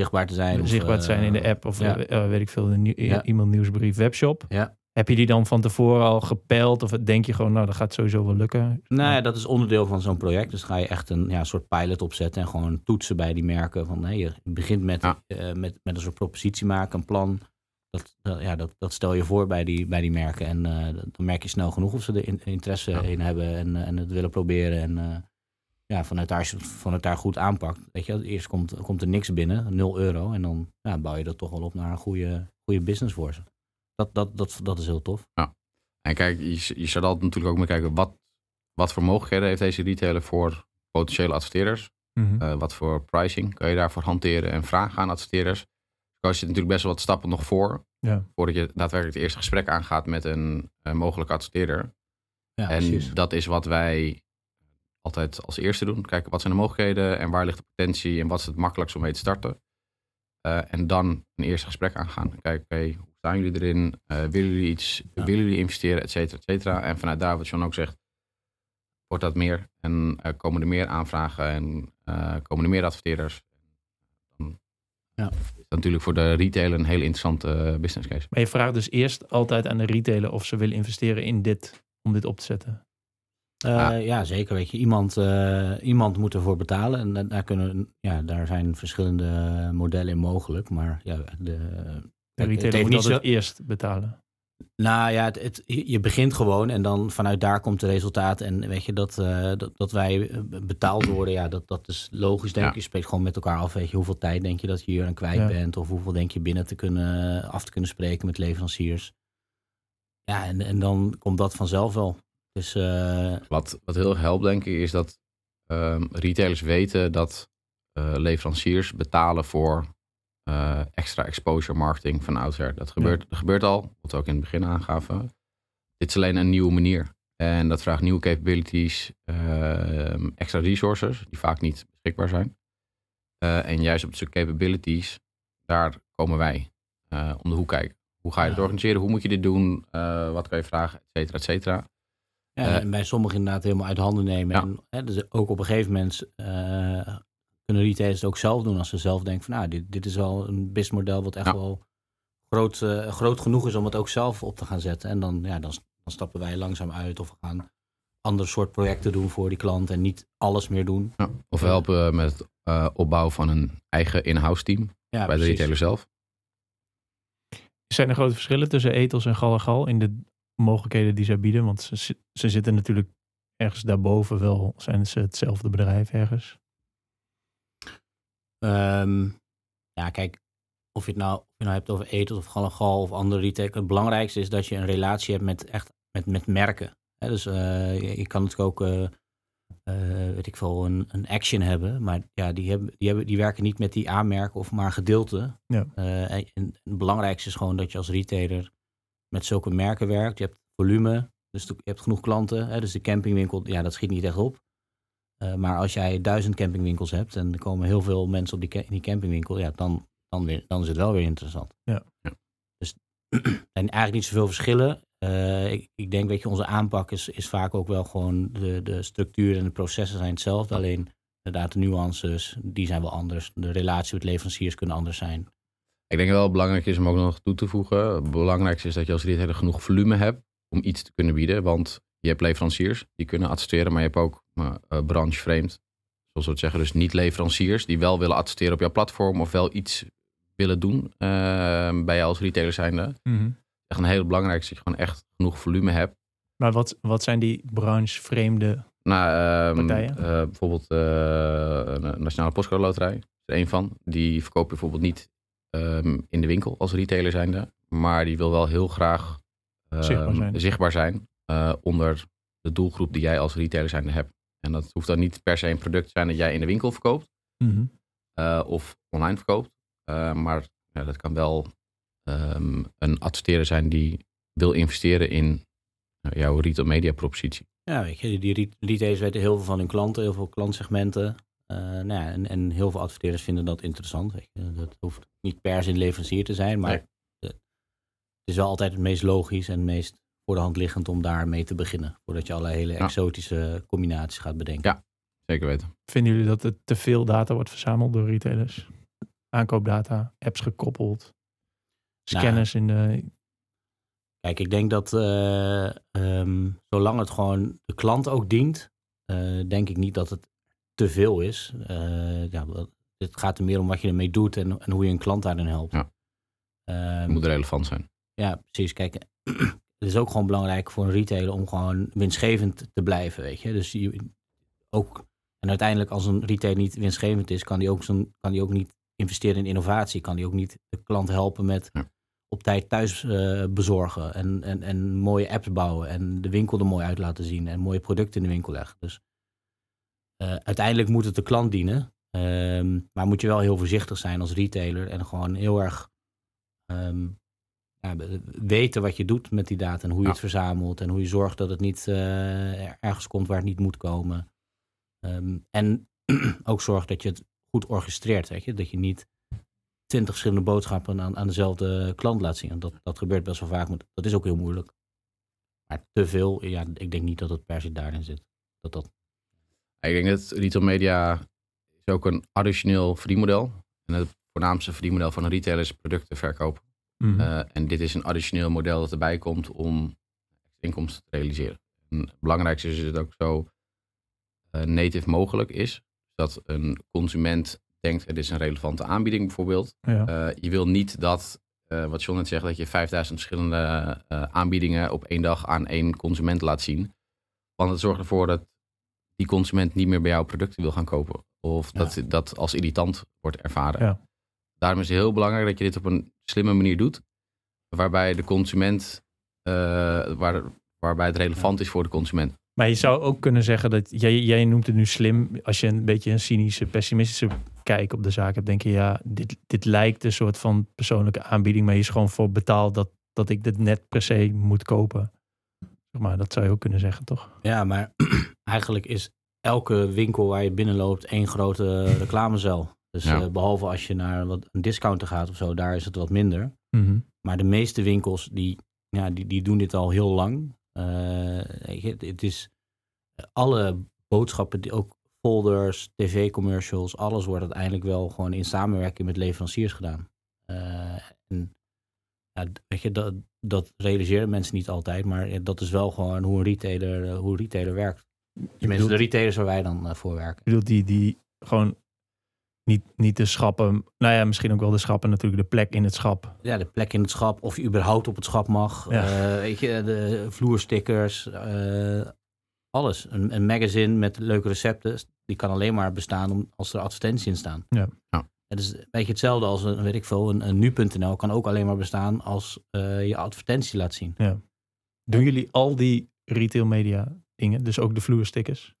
zichtbaar te zijn. Zichtbaar te zijn in de eh, app of uh, weet ik veel, de nieuw, ja. e-mailnieuwsbrief, webshop. Ja. Heb je die dan van tevoren al gepeild of denk je gewoon, nou dat gaat sowieso wel lukken? Nou ja, dat is onderdeel van zo'n project. Dus ga je echt een ja, soort pilot opzetten en gewoon toetsen bij die merken. Van, hey, je begint met, uh, met, met een soort propositie maken, een plan. Dat, ja, dat, dat stel je voor bij die, bij die merken. En uh, dan merk je snel genoeg of ze er interesse in hebben en, en het willen proberen. En ja, vanuit daar, als je vanuit daar goed aanpakt, weet je, eerst komt, komt er niks binnen, 0 euro. En dan ja, bouw je dat toch wel op naar een goede, goede business voor ze. Dat, dat, dat, dat is heel tof. Ja. En kijk, je, je zou altijd natuurlijk ook maar kijken, wat, wat voor mogelijkheden heeft deze retailer voor potentiële adverteerders? Mm wat voor pricing kan je daarvoor hanteren en vragen aan adverteerders? Dus je zit natuurlijk best wel wat stappen nog voor, ja. voordat je daadwerkelijk het eerste gesprek aangaat met een, een mogelijke adverteerder. Ja, en precies. dat is wat wij altijd als eerste doen. Kijken wat zijn de mogelijkheden en waar ligt de potentie en wat is het makkelijkst om mee te starten. Uh, en dan een eerste gesprek aangaan. Kijken, oké, hoe staan jullie erin? Uh, willen jullie iets, willen jullie investeren, et cetera, et cetera. En vanuit daar, wat John ook zegt, wordt dat meer. En uh, komen er meer aanvragen en komen er meer adverteerders. Dan ja. is natuurlijk voor de retailer een hele interessante business case. Maar je vraagt dus eerst altijd aan de retailer of ze willen investeren in dit, om dit op te zetten. Uh, ja. zeker. Weet je, iemand, uh, iemand moet ervoor betalen. En daar, kunnen, ja, daar zijn verschillende modellen in mogelijk. Maar ja, de, moet altijd zo... eerst betalen. Nou ja, het, het, je begint gewoon en dan vanuit daar komt het resultaat. En weet je, dat, uh, dat, dat, wij betaald worden, ja, dat, dat is logisch denk ik. Je spreekt gewoon met elkaar af, weet je, hoeveel tijd denk je dat je hier aan kwijt ja. bent? Of hoeveel denk je binnen te kunnen, af te kunnen spreken met leveranciers? Ja, en, en dan komt dat vanzelf wel. Dus, uh... wat, wat heel erg helpt, denk ik, is dat um, retailers weten dat uh, leveranciers betalen voor uh, extra exposure marketing van oudsher. Dat gebeurt, ja. gebeurt al, wat we ook in het begin aangaven. Dit is alleen een nieuwe manier. En dat vraagt nieuwe capabilities, ehm, extra resources, die vaak niet beschikbaar zijn. en juist op het stuk capabilities, daar komen wij om de hoek kijken. Hoe ga je het organiseren? Hoe moet je dit doen? wat kan je vragen? Et cetera, et cetera. Ja, en bij sommigen inderdaad helemaal uit handen nemen. En, hè, dus ook op een gegeven moment uh, kunnen retailers het ook zelf doen als ze zelf denken van nou, dit, dit is wel een businessmodel wat echt wel groot, groot genoeg is om het ook zelf op te gaan zetten. En dan, ja, dan, dan stappen wij langzaam uit of we gaan ander soort projecten doen voor die klant en niet alles meer doen. Ja, of helpen met het uh, opbouw van een eigen in-house team ja, bij de retailer zelf. Zijn er grote verschillen tussen en Gal en Gal in de mogelijkheden die zij bieden? Want ze, ze zitten natuurlijk ergens daarboven wel. Zijn ze hetzelfde bedrijf ergens? Um, ja, kijk, of je het nou, of je nou hebt over Ethos of Gal en Gal of andere retail. Het belangrijkste is dat je een relatie hebt met echt met, met merken dus uh, je, kan natuurlijk ook, uh, uh, weet ik veel, een, een action hebben. Maar ja, die, hebben, die, hebben, die werken niet met die aanmerken of maar gedeelte. Ja. en, en het belangrijkste is gewoon dat je als retailer met zulke merken werkt. Je hebt volume, dus je hebt genoeg klanten. Hè, dus de campingwinkel, ja, dat schiet niet echt op. maar als jij duizend campingwinkels hebt en er komen heel veel mensen op die, in die campingwinkel, ja, dan, dan, weer, dan is het wel weer interessant. Ja. Dus er zijn eigenlijk niet zoveel verschillen. Uh, ik, ik, denk, weet je, onze aanpak is, is vaak ook wel gewoon de, de structuur en de processen zijn hetzelfde. Alleen inderdaad de nuances, die zijn wel anders. De relatie met leveranciers kunnen anders zijn. Ik denk wel belangrijk is om ook nog toe te voegen. Het belangrijkste is dat je als retailer genoeg volume hebt om iets te kunnen bieden. Want je hebt leveranciers die kunnen attesteren, maar je hebt ook uh, branchevreemd. Zoals we het zeggen, dus niet leveranciers die wel willen attesteren op jouw platform of wel iets willen doen uh, bij jou als retailer zijnde. Mm echt een hele belangrijke, dat je gewoon echt genoeg volume hebt. Maar wat, wat zijn die branchevreemde nou, um, partijen? Uh, bijvoorbeeld uh, Nationale Postcode Loterij is er een van. Die verkoopt bijvoorbeeld niet um, in de winkel als retailer zijnde. Maar die wil wel heel graag um, zichtbaar zijn, zichtbaar zijn uh, onder de doelgroep die jij als retailer zijnde hebt. En dat hoeft dan niet per se een product te zijn dat jij in de winkel verkoopt. Mm -hmm. of online verkoopt. maar ja, dat kan wel um, een adverteerder zijn die wil investeren in nou, jouw retail media propositie. Ja, weet je, die retailers weten heel veel van hun klanten, heel veel klantsegmenten. Uh, nou ja, en, en, heel veel adverteerders vinden dat interessant. Weet je. Dat hoeft niet per se leverancier te zijn, maar het is wel altijd het meest logisch en het meest voor de hand liggend om daarmee te beginnen. Voordat je allerlei hele exotische combinaties gaat bedenken. Ja, zeker weten. Vinden jullie dat er te veel data wordt verzameld door retailers? Aankoopdata, apps gekoppeld, scanners nou, in de... Kijk, ik denk dat uh, um, zolang het gewoon de klant ook dient, uh, denk ik niet dat het te veel is. Uh, ja, het gaat er meer om wat je ermee doet en, en hoe je een klant daarin helpt. Ja. Um, het moet relevant zijn. Ja, precies. Kijk, het is ook gewoon belangrijk voor een retailer om gewoon winstgevend te blijven, weet je. Dus je, ook, en uiteindelijk als een retailer niet winstgevend is, kan die ook, zo'n, kan die ook niet investeren in innovatie. Kan die ook niet de klant helpen met ja op tijd thuis uh, bezorgen en, en, en mooie apps bouwen en de winkel er mooi uit laten zien en mooie producten in de winkel leggen. Dus uiteindelijk moet het de klant dienen, um, maar moet je wel heel voorzichtig zijn als retailer en gewoon heel erg um, ja, weten wat je doet met die data en hoe je het verzamelt en hoe je zorgt dat het niet uh, ergens komt waar het niet moet komen. Um, en ook zorg dat je het goed orchestreert, weet je? dat je niet twintig verschillende boodschappen aan, aan dezelfde klant laat zien. Dat, dat gebeurt best wel vaak, maar dat is ook heel moeilijk. Maar te veel, ja, ik denk niet dat het per se daarin zit. Dat dat... Ik denk dat retail media is ook een additioneel verdienmodel. En het voornaamste verdienmodel van een retailer is producten verkopen. Mm en dit is een additioneel model dat erbij komt om inkomsten te realiseren. En het belangrijkste is dat het ook zo uh, native mogelijk is. Dat een consument denkt, het is een relevante aanbieding bijvoorbeeld. Eh, je wil niet dat, wat John net zegt, dat je 5000 verschillende aanbiedingen op één dag aan één consument laat zien. Want het zorgt ervoor dat die consument niet meer bij jouw producten wil gaan kopen. Of dat dat als irritant wordt ervaren. Ja. Daarom is het heel belangrijk dat je dit op een slimme manier doet. Waarbij de consument, waar, waarbij het relevant is voor de consument. Maar je zou ook kunnen zeggen dat jij, jij noemt het nu slim. Als je een beetje een cynische, pessimistische kijk op de zaak hebt, denk je ja, dit, dit lijkt een soort van persoonlijke aanbieding, maar je is gewoon voor betaald dat, dat ik dit net per se moet kopen. Zeg maar, dat zou je ook kunnen zeggen, toch? Ja, maar eigenlijk is elke winkel waar je binnenloopt één grote reclamecel. Dus eh, behalve als je naar wat, een discounter gaat of zo, daar is het wat minder. Mhm. Maar de meeste winkels die, ja, die, die doen dit al heel lang. Uh, het is alle boodschappen die ook folders, tv-commercials, alles wordt uiteindelijk wel gewoon in samenwerking met leveranciers gedaan. en ja, weet je, dat, dat realiseren mensen niet altijd, maar dat is wel gewoon hoe een retailer, hoe een retailer werkt. Tenminste, de retailers waar wij dan voor werken. Ik bedoel, die, die gewoon niet, niet de schappen, nou ja, misschien ook wel de schappen, natuurlijk de plek in het schap. Ja, de plek in het schap, of je überhaupt op het schap mag. weet je, de vloerstickers, alles. Een, een, magazine met leuke recepten, die kan alleen maar bestaan als er advertenties in staan. Ja. ja. Het is een beetje hetzelfde als een, weet ik veel, een, een nu.nl kan ook alleen maar bestaan als uh, je advertentie laat zien. Ja. Doen jullie al die retail media dingen, dus ook de vloerstickers?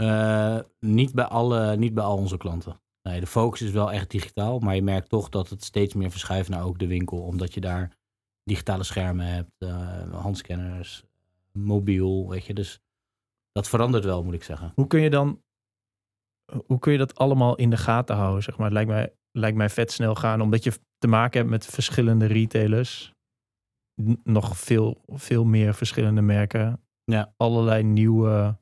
Uh, niet, bij alle, niet bij al onze klanten. Nee, de focus is wel echt digitaal, maar je merkt toch dat het steeds meer verschuift naar ook de winkel, omdat je daar digitale schermen hebt, uh, handscanners, mobiel, weet je. Dus dat verandert wel, moet ik zeggen. Hoe kun je dan, hoe kun je dat allemaal in de gaten houden, zeg maar? Het lijkt mij, lijkt mij vet snel gaan, omdat je te maken hebt met verschillende retailers. Nog veel, veel meer verschillende merken. Ja. Allerlei nieuwe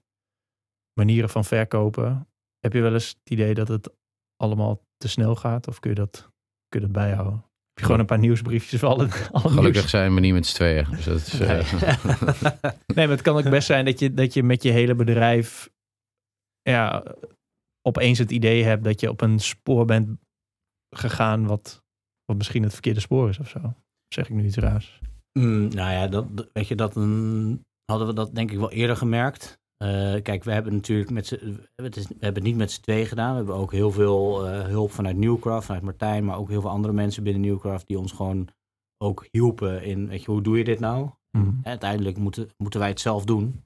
manieren van verkopen. Heb je wel eens het idee dat het allemaal te snel gaat? Of kun je dat, kun je dat bijhouden? Heb je gewoon een paar nieuwsbriefjes voor alle, alle Gelukkig zijn we niet met z'n tweeën. Dus dat is, nee. Uh... nee, maar het kan ook best zijn dat je, dat je met je hele bedrijf ja, opeens het idee hebt dat je op een spoor bent gegaan wat, wat misschien het verkeerde spoor is of zo. Zeg ik nu iets raars? Mm, nou ja, dat, weet je, dat een, hadden we dat denk ik wel eerder gemerkt. Uh, kijk, we hebben natuurlijk met we hebben het niet met z'n twee gedaan. We hebben ook heel veel uh, hulp vanuit Newcraft, vanuit Martijn, maar ook heel veel andere mensen binnen Newcraft die ons gewoon ook hielpen in, weet je, hoe doe je dit nou? Mm. Uiteindelijk moeten, moeten wij het zelf doen.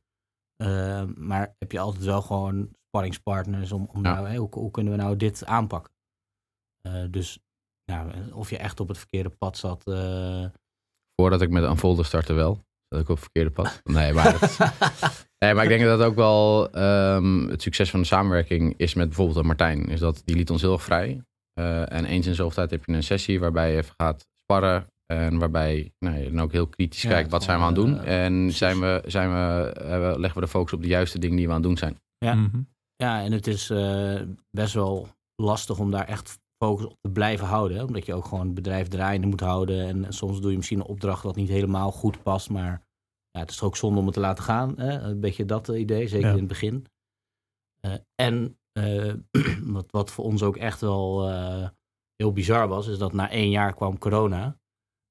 Uh, maar heb je altijd wel gewoon sparringspartners om, om ja. nou, hoe, kunnen we nou dit aanpakken? dus nou, of je echt op het verkeerde pad zat. Voordat ik met Unfolder startte wel. Dat ik op het verkeerde pad. Nee, maar, het, nee, maar ik denk dat ook wel um, het succes van de samenwerking is met bijvoorbeeld Martijn. Is dat die liet ons heel erg vrij. Uh, en eens in zoveel tijd heb je een sessie waarbij je even gaat sparren. En waarbij nou, je dan ook heel kritisch ja, kijkt, wat zijn we aan het doen? Uh, en zijn we, zijn we, uh, leggen we de focus op de juiste dingen die we aan het doen zijn. Ja, mm -hmm. ja en het is best wel lastig om daar echt focus op te blijven houden. Hè? Omdat je ook gewoon het bedrijf draaiende moet houden. En soms doe je misschien een opdracht wat niet helemaal goed past. Maar ja, het is ook zonde om het te laten gaan. Hè? Een beetje dat idee, zeker ja. in het begin. Uh, en uh, wat, wat voor ons ook echt wel uh, heel bizar was, is dat na één jaar kwam corona.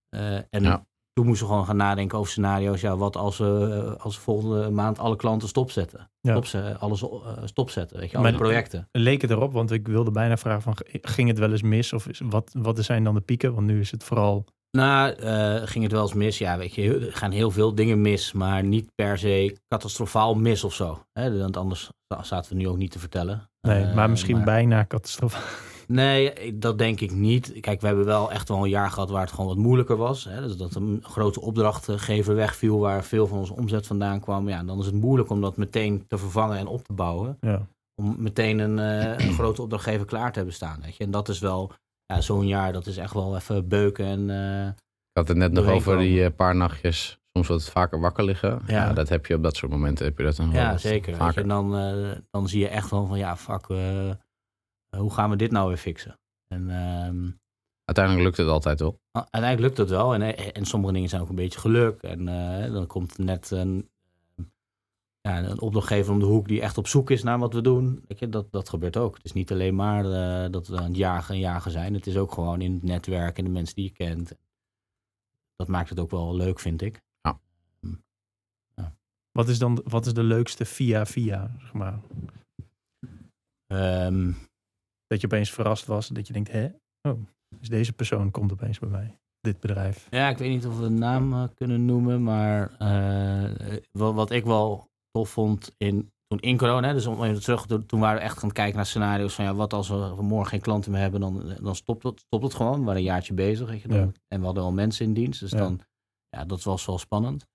en ja. Toen moesten we gewoon gaan nadenken over scenario's. Ja, wat als we, als we volgende maand alle klanten stopzetten? Ja. Stop, alles stopzetten, weet je, alle maar projecten. Leek het erop, want ik wilde bijna vragen van, ging het wel eens mis? Of is, wat, wat zijn dan de pieken? Want nu is het vooral nou, uh, ging het wel eens mis? Ja, weet je, er gaan heel veel dingen mis, maar niet per se catastrofaal mis of zo. Hè? Want anders zaten we nu ook niet te vertellen. Nee, maar misschien maar... bijna catastrofaal. Nee, dat denk ik niet. Kijk, we hebben wel echt wel een jaar gehad waar het gewoon wat moeilijker was. Hè? Dus dat een grote opdrachtgever wegviel waar veel van onze omzet vandaan kwam. Ja, dan is het moeilijk om dat meteen te vervangen en op te bouwen. Ja. Om meteen een, uh, een grote opdrachtgever klaar te hebben staan. Weet je? En dat is wel ja, zo'n jaar, dat is echt wel even beuken. En, uh, ik had het net nog over die uh, paar nachtjes. Soms wat vaker wakker liggen. Ja. ja. dat heb je op dat soort momenten. Heb je dat dan ja, zeker. Vaker. En dan, uh, dan zie je echt wel van, ja, fuck, hoe gaan we dit nou weer fixen? En, um, uiteindelijk lukt het altijd wel. Uiteindelijk lukt het wel. En, en sommige dingen zijn ook een beetje geluk. En dan komt net een, ja, een opdrachtgever om de hoek die echt op zoek is naar wat we doen. Je, dat, dat gebeurt ook. Het is niet alleen maar uh, dat we aan het jagen en jagen zijn. Het is ook gewoon in het netwerk en de mensen die je kent. Dat maakt het ook wel leuk, vind ik. Ja. ja. Wat is dan wat is de leukste via-via, zeg maar? Um, dat je opeens verrast was. Dat je denkt, hè? Oh, dus deze persoon komt opeens bij mij. Dit bedrijf. Ja, ik weet niet of we een naam uh, kunnen noemen. Maar uh, wat, wat ik wel tof vond in, toen in corona. Hè, dus om even terug, toen waren we echt gaan kijken naar scenario's van ja, wat als we morgen geen klanten meer hebben, dan, dan stopt, het, stopt het gewoon. We waren een jaartje bezig. Weet je, dan, ja. En we hadden al mensen in dienst. Dus ja. dan, ja, dat was wel spannend.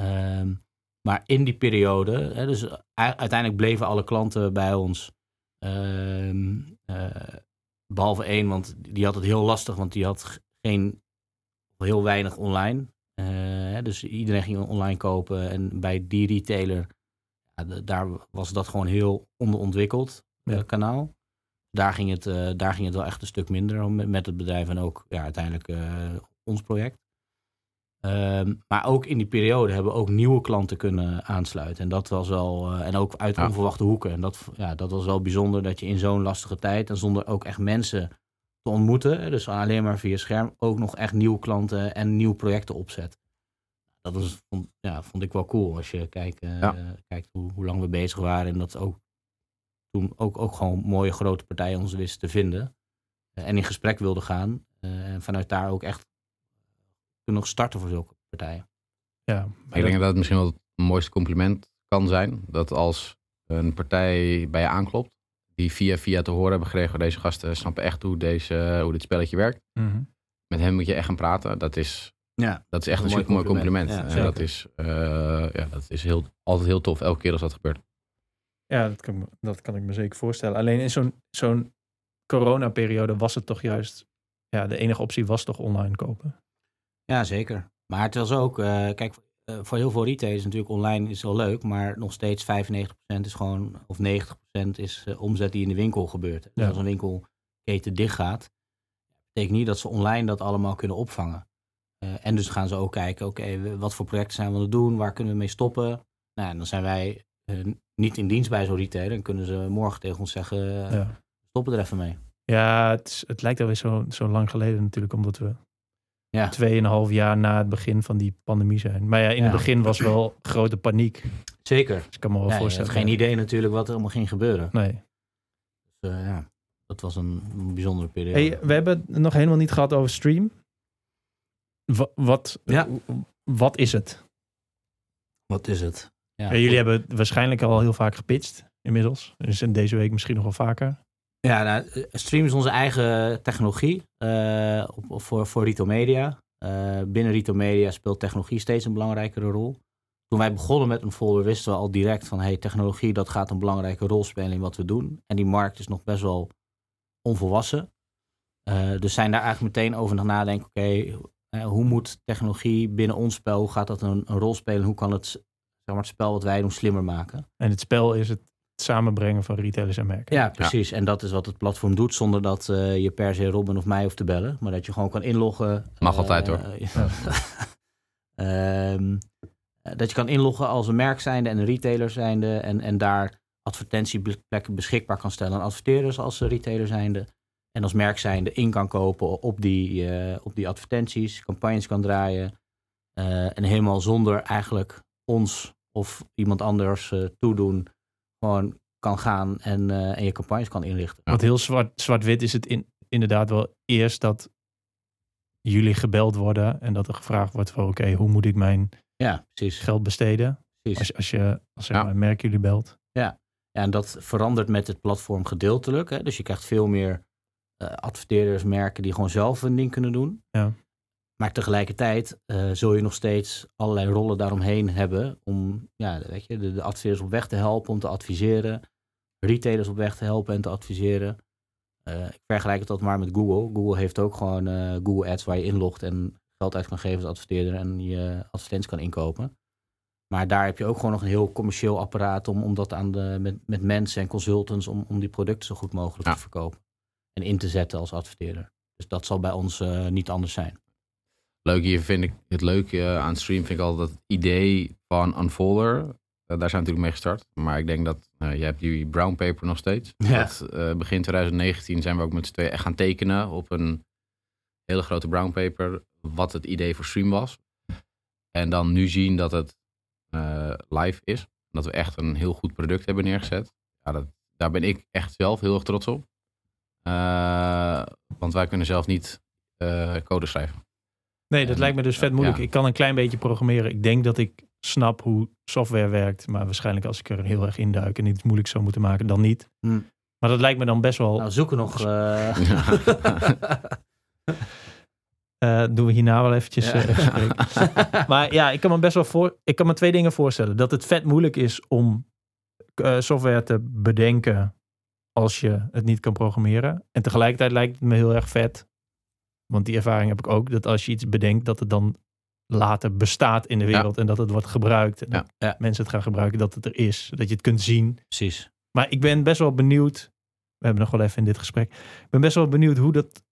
Um, maar in die periode, hè, dus uiteindelijk bleven alle klanten bij ons. Um, uh, behalve één, want die had het heel lastig, want die had geen, heel weinig online. Uh, dus iedereen ging online kopen. En bij die retailer, daar was dat gewoon heel onderontwikkeld, ja. kanaal. Daar ging, het, daar ging het wel echt een stuk minder met, met het bedrijf en ook ja, uiteindelijk ons project. Ehm, maar ook in die periode hebben we ook nieuwe klanten kunnen aansluiten. En dat was wel, uh, en ook uit onverwachte hoeken. En dat, ja, dat was wel bijzonder dat je in zo'n lastige tijd en zonder ook echt mensen te ontmoeten, dus alleen maar via scherm, ook nog echt nieuwe klanten en nieuwe projecten opzet. Dat was, vond, ja, vond ik wel cool als je kijkt, uh, kijkt hoe, hoe, lang we bezig waren. En dat ook toen ook, ook gewoon mooie grote partijen ons wisten te vinden. Uh, en in gesprek wilden gaan. en vanuit daar ook echt nog starten voor zulke partijen. Ja, ik denk dat het misschien wel het mooiste compliment kan zijn. Dat als een partij bij je aanklopt, die via via te horen hebben gekregen, deze gasten snappen echt hoe, deze, hoe dit spelletje werkt. Mhm. Met hem moet je echt gaan praten. Dat is, ja, dat is echt een, super mooi compliment. compliment. en dat is, uh, ja, dat is heel, altijd heel tof, elke keer als dat gebeurt. Ja, dat kan, dat kan ik me zeker voorstellen. Alleen in zo'n zo'n coronaperiode was het toch juist, ja, de enige optie was toch online kopen. Ja, zeker. Maar het was ook, uh, kijk, uh, voor heel veel retailers natuurlijk online is wel leuk, maar nog steeds 95% is gewoon, of 90% is uh, omzet die in de winkel gebeurt. Dus als een winkelketen dicht gaat, betekent niet dat ze online dat allemaal kunnen opvangen. en dus gaan ze ook kijken, oké, wat voor projecten zijn we aan het doen, waar kunnen we mee stoppen? Nou, en dan zijn wij niet in dienst bij zo'n retailer en kunnen ze morgen tegen ons zeggen, ja. stoppen er even mee. Ja, het, het lijkt alweer zo, zo lang geleden natuurlijk, omdat we ja. tweeënhalf jaar na het begin van die pandemie zijn. Maar ja, in het begin was wel grote paniek. Zeker. Dus ik kan me wel voorstellen. Je had geen idee natuurlijk wat er allemaal ging gebeuren. Nee. Dus uh, ja, dat was een, bijzondere periode. Hey, we hebben het nog helemaal niet gehad over stream. wat, ja. wat is het? Wat is het? Ja, jullie hebben waarschijnlijk al heel vaak gepitcht inmiddels. Dus in deze week misschien nog wel vaker. Ja, nou, eh, Stream is onze eigen technologie uh, voor, voor Rito Media. Uh, binnen Rito Media speelt technologie steeds een belangrijkere rol. Toen wij begonnen met een folder wisten we al direct van hey, technologie dat gaat een belangrijke rol spelen in wat we doen. En die markt is nog best wel onvolwassen. Uh, dus zijn daar eigenlijk meteen over naar nadenken, oké, hoe moet technologie binnen ons spel, hoe gaat dat een, een rol spelen? Hoe kan het, zeg maar, het spel wat wij doen slimmer maken? En het spel is het samenbrengen van retailers en merken. Ja, precies. En dat is wat het platform doet zonder dat uh, je per se Robin of mij hoeft te bellen. Maar dat je gewoon kan inloggen. Mag altijd hoor. um, dat je kan inloggen als een merk zijnde en een retailer zijnde. En, en daar advertentieplekken beschikbaar kan stellen aan adverteerders als retailer zijnde. En als merk zijnde in kan kopen op die, uh, op die advertenties, campagnes kan draaien. Uh, en helemaal zonder eigenlijk ons of iemand anders toedoen gewoon kan gaan en, uh, en je campagnes kan inrichten. Want heel zwart, zwart-wit is het in, inderdaad wel eerst dat jullie gebeld worden en dat er gevraagd wordt van oké, hoe moet ik mijn ja, precies. geld besteden? Precies. Als, als je als zeg maar, merk jullie belt. Ja. ja, en dat verandert met het platform gedeeltelijk. Hè? Dus je krijgt veel meer uh, adverteerders, merken die gewoon zelf een ding kunnen doen. Ja. Maar tegelijkertijd uh, zul je nog steeds allerlei rollen daaromheen hebben om ja, weet je, de, de adverteerders op weg te helpen, om te adviseren, retailers op weg te helpen en te adviseren. Uh, ik vergelijk het dat maar met Google. Google heeft ook gewoon uh, Google Ads waar je inlogt en geld uit kan geven als adverteerder en je advertenties kan inkopen. Maar daar heb je ook gewoon nog een heel commercieel apparaat om, om dat aan de, met, met mensen en consultants om, om die producten zo goed mogelijk te verkopen. En in te zetten als adverteerder. Dus dat zal bij ons niet anders zijn leuk hier vind ik het leuke aan stream vind ik altijd het idee van Unfolder. Uh, daar zijn we natuurlijk mee gestart. Maar ik denk dat uh, je hebt die brown paper nog steeds. Ja. Dat, uh, begin 2019 zijn we ook met z'n tweeën echt gaan tekenen op een hele grote brown paper. Wat het idee voor stream was. En dan nu zien dat het live is. Dat we echt een heel goed product hebben neergezet. Ja, dat, daar ben ik echt zelf heel erg trots op. want wij kunnen zelf niet code schrijven. Nee, dat lijkt me dus vet moeilijk. Ik kan een klein beetje programmeren. Ik denk dat ik snap hoe software werkt. Maar waarschijnlijk als ik er heel erg induik en iets moeilijk zou moeten maken, dan niet. Hm. Maar dat lijkt me dan best wel... Nou, zoeken nog... Uh... uh, doen we hierna wel eventjes. Ja. Uh, maar ja, ik kan me best wel voor... Ik kan me twee dingen voorstellen. Dat het vet moeilijk is om software te bedenken als je het niet kan programmeren. En tegelijkertijd lijkt het me heel erg vet want die ervaring heb ik ook. Dat als je iets bedenkt, dat het dan later bestaat in de wereld en dat het wordt gebruikt. En dat mensen het gaan gebruiken, dat het er is. Dat je het kunt zien. Precies. Maar ik ben best wel benieuwd. We hebben nog wel even in dit gesprek. Ik ben best wel benieuwd hoe dat.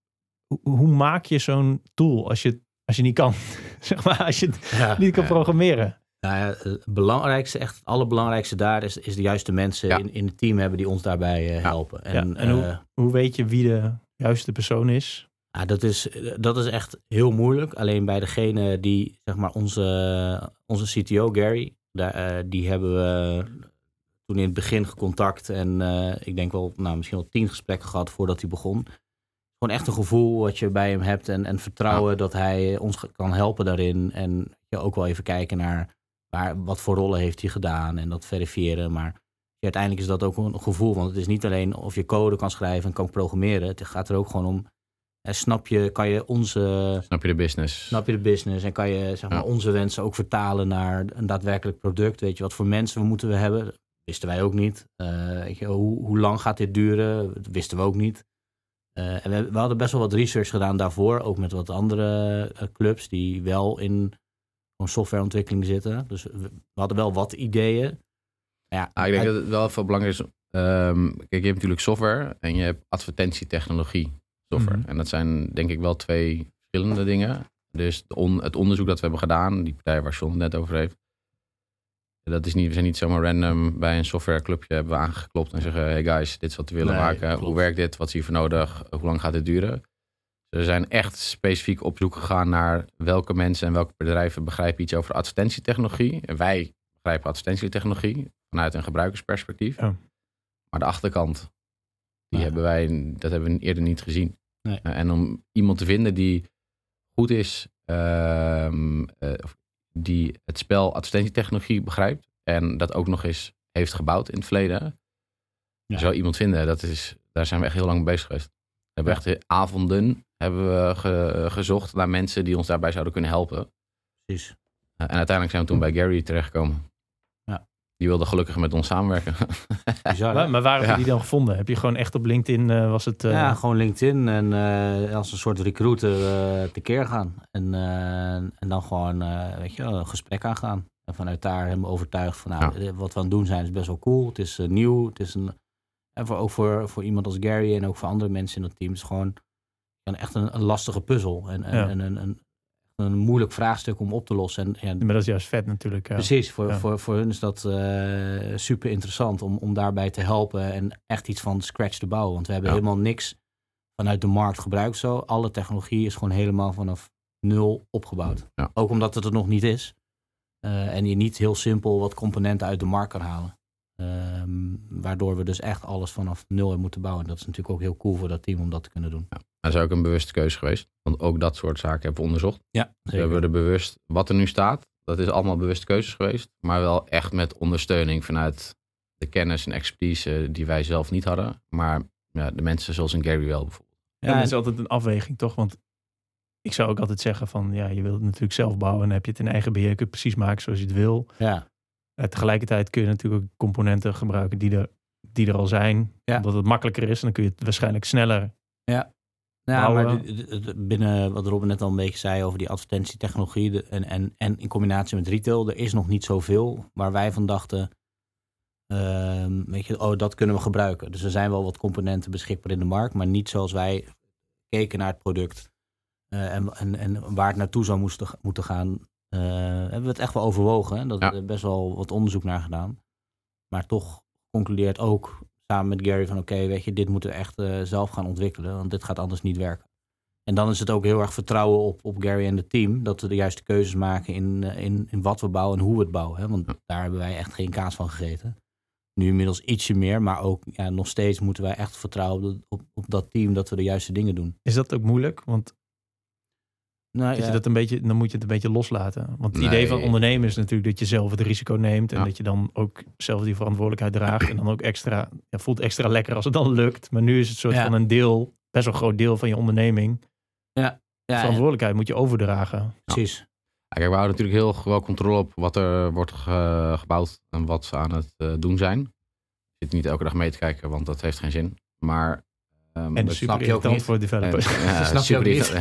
Hoe, hoe maak je zo'n tool als je, als je niet kan? zeg maar, als je het niet kan programmeren. Nou ja, het belangrijkste, echt het allerbelangrijkste daar is, is de juiste mensen in, in het team hebben die ons daarbij uh, helpen. En, en hoe, uh, hoe weet je wie de juiste persoon is? Ja, dat, is, dat is echt heel moeilijk. Alleen bij degene die, zeg maar, onze, onze CTO Gary, daar, uh, die hebben we toen in het begin gecontact. En ik denk wel, nou, misschien wel tien gesprekken gehad voordat hij begon. Gewoon echt een gevoel wat je bij hem hebt en, en vertrouwen dat hij ons kan helpen daarin. En je ook wel even kijken naar waar, wat voor rollen heeft hij gedaan en dat verifiëren. Maar uiteindelijk is dat ook een gevoel, want het is niet alleen of je code kan schrijven en kan programmeren. Het gaat er ook gewoon om, snap je, kan je onze... Snap je de business. Snap je de business en kan je zeg maar, onze wensen ook vertalen naar een daadwerkelijk product. Weet je, wat voor mensen we moeten we hebben? Dat wisten wij ook niet. Uh, je, hoe, hoe, lang gaat dit duren? Dat wisten we ook niet. Uh, en we, we, hadden best wel wat research gedaan daarvoor, ook met wat andere uh, clubs die wel in gewoon softwareontwikkeling zitten. Dus we, hadden wel wat ideeën. Ja, ah, ik denk dat het wel veel belangrijk is. Um, kijk, je hebt natuurlijk software en je hebt advertentietechnologie software. Mhm. En dat zijn denk ik wel twee verschillende dingen. Dus het onderzoek dat we hebben gedaan, die partij waar John het net over heeft, dat is niet, we zijn niet zomaar random bij een softwareclubje hebben we aangeklopt en zeggen, hey guys, dit is wat we willen maken. Hoe werkt dit? Wat is hier voor nodig? Hoe lang gaat dit duren? Ze zijn echt specifiek op zoek gegaan naar welke mensen en welke bedrijven begrijpen iets over advertentietechnologie. En wij begrijpen advertentietechnologie vanuit een gebruikersperspectief. Maar de achterkant, die hebben wij, dat hebben we eerder niet gezien. Nee. Uh, en om iemand te vinden die goed is, uh, uh, die het spel advertentietechnologie begrijpt en dat ook nog eens heeft gebouwd in het verleden, ja. zo iemand vinden, dat is, daar zijn we echt heel lang mee bezig geweest. We hebben echt avonden hebben we gezocht naar mensen die ons daarbij zouden kunnen helpen. Precies. En uiteindelijk zijn we toen bij Gary terechtgekomen. Die wilde gelukkig met ons samenwerken. Bizar, maar, maar waar heb je die dan gevonden? Heb je gewoon echt op LinkedIn, uh, was het... Uh... Ja, gewoon LinkedIn en als een soort recruiter tekeer gaan. En, en dan gewoon, weet je, een gesprek aangaan. En vanuit daar helemaal overtuigd van, nou, ja. wat we aan het doen zijn is best wel cool. Het is nieuw, het is een... En voor, ook voor, voor iemand als Gary en ook voor andere mensen in het team is gewoon echt een, een lastige puzzel. En, en, een, een, een, moeilijk vraagstuk om op te lossen. En, ja, maar dat is juist vet natuurlijk. Precies, voor, voor, voor hun is dat uh, super interessant om, om daarbij te helpen en echt iets van scratch te bouwen. Want we hebben helemaal niks vanuit de markt gebruikt zo. Alle technologie is gewoon helemaal vanaf nul opgebouwd. Ook omdat het er nog niet is. Uh, en je niet heel simpel wat componenten uit de markt kan halen. Um, waardoor we dus echt alles vanaf nul moeten bouwen. Dat is natuurlijk ook heel cool voor dat team om dat te kunnen doen. Ja. Dat is ook een bewuste keuze geweest. Want ook dat soort zaken hebben we onderzocht. Ja, dus we hebben er bewust, wat er nu staat, dat is allemaal bewuste keuzes geweest. Maar wel echt met ondersteuning vanuit de kennis en expertise die wij zelf niet hadden. Maar ja, de mensen zoals een Gary wel bijvoorbeeld. Ja, dat is altijd een afweging toch? Want ik zou ook altijd zeggen van, ja, je wilt het natuurlijk zelf bouwen. En heb je het in eigen beheer, kun je het precies maken zoals je het wil. Ja. Tegelijkertijd kun je natuurlijk ook componenten gebruiken die er, die er al zijn. Ja. Omdat het makkelijker is en dan kun je het waarschijnlijk sneller ja. Ja, maar binnen wat Robin net al een beetje zei over die advertentietechnologie en, en, en in combinatie met retail, er is nog niet zoveel waar wij van dachten, uh, weet je, oh, dat kunnen we gebruiken. Dus er zijn wel wat componenten beschikbaar in de markt, maar niet zoals wij keken naar het product uh, en, en, en waar het naartoe zou moesten, moeten gaan. Uh, hebben we het echt wel overwogen. Hè? Dat ja. er best wel wat onderzoek naar gedaan. Maar toch concludeert ook samen met Gary van oké, weet je, dit moeten we echt uh, zelf gaan ontwikkelen, want dit gaat anders niet werken. En dan is het ook heel erg vertrouwen op, op Gary en het team, dat we de juiste keuzes maken in, uh, in, in wat we bouwen en hoe we het bouwen. Hè? Want daar hebben wij echt geen kaas van gegeten. Nu inmiddels ietsje meer, maar ook ja, nog steeds moeten wij echt vertrouwen op, op, op dat team dat we de juiste dingen doen. Is dat ook moeilijk? Want nou, ja. je dat een beetje, dan moet je het een beetje loslaten. Want het idee van ondernemen is natuurlijk dat je zelf het risico neemt. En dat je dan ook zelf die verantwoordelijkheid draagt. En dan ook extra, ja, voelt extra lekker als het dan lukt. Maar nu is het soort van een deel, best wel een groot deel van je onderneming. Ja. ja verantwoordelijkheid moet je overdragen. Precies. kijk, we houden natuurlijk heel wel controle op wat er wordt gebouwd en wat ze aan het uh, doen zijn. Je zit niet elke dag mee te kijken, want dat heeft geen zin. Maar Um, en super irritant voor developers. En, ja, snap je ook niet.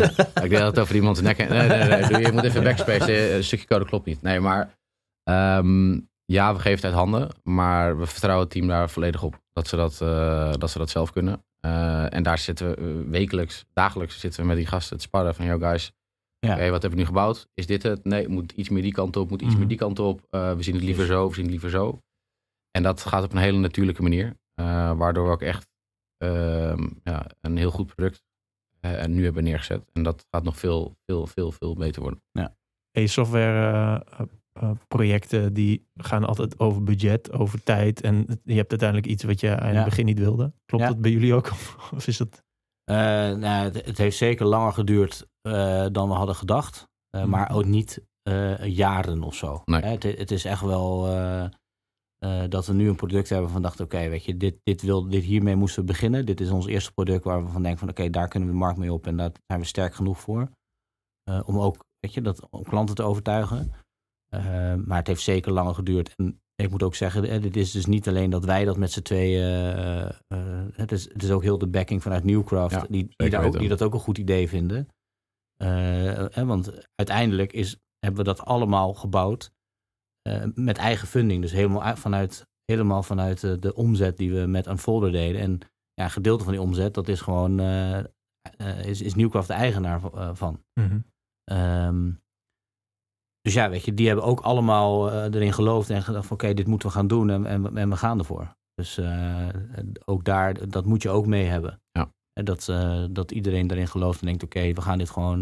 ik dat het over iemands nek... Nee, nee, nee, je moet even backspace. Een stukje code klopt niet. Nee, maar um, ja, we geven het uit handen. Maar we vertrouwen het team daar volledig op. Dat ze dat, uh, dat, ze dat zelf kunnen. Uh, en daar zitten we wekelijks, dagelijks zitten we met die gasten te sparren. Van, yo guys, ja. Okay, wat hebben we nu gebouwd? Is dit het? Nee, moet iets meer die kant op, moet iets mm. meer die kant op. Uh, we zien het liever zo, we zien het liever zo. En dat gaat op een hele natuurlijke manier. waardoor we ook echt ehm, ja, een heel goed product en nu hebben neergezet. En dat gaat nog veel, veel, veel, veel beter worden. Ja. Hey, software uh, projecten die gaan altijd over budget, over tijd. En je hebt uiteindelijk iets wat je aan het begin niet wilde. Klopt dat bij jullie ook? Of is dat... Uh, nou, het, het, heeft zeker langer geduurd uh, dan we hadden gedacht. Mm. Maar ook niet jaren of zo. Nee. Het, het, is echt wel dat we nu een product hebben van dachten, oké, weet je, dit, dit, wil, dit hiermee moesten we beginnen. Dit is ons eerste product waar we van denken van oké, daar kunnen we de markt mee op en daar zijn we sterk genoeg voor. om ook, weet je, dat, om klanten te overtuigen. Uh, maar het heeft zeker langer geduurd. En ik moet ook zeggen, dit is dus niet alleen dat wij dat met z'n tweeën. Het, is, het is ook heel de backing vanuit Newcraft, ja, die, die, ook, die, dat ook een goed idee vinden. want uiteindelijk is, hebben we dat allemaal gebouwd met eigen funding. Dus helemaal vanuit, helemaal vanuit de omzet die we met Unfolder deden. En ja, een gedeelte van die omzet, dat is gewoon. is, is Newcraft de eigenaar van. Mm -hmm. Dus ja, weet je, die hebben ook allemaal erin geloofd en gedacht van oké, dit moeten we gaan doen en, en, en we gaan ervoor. Dus uh, ook daar, dat moet je ook mee hebben. Ja. En dat, uh, dat iedereen erin gelooft en denkt oké, we gaan dit gewoon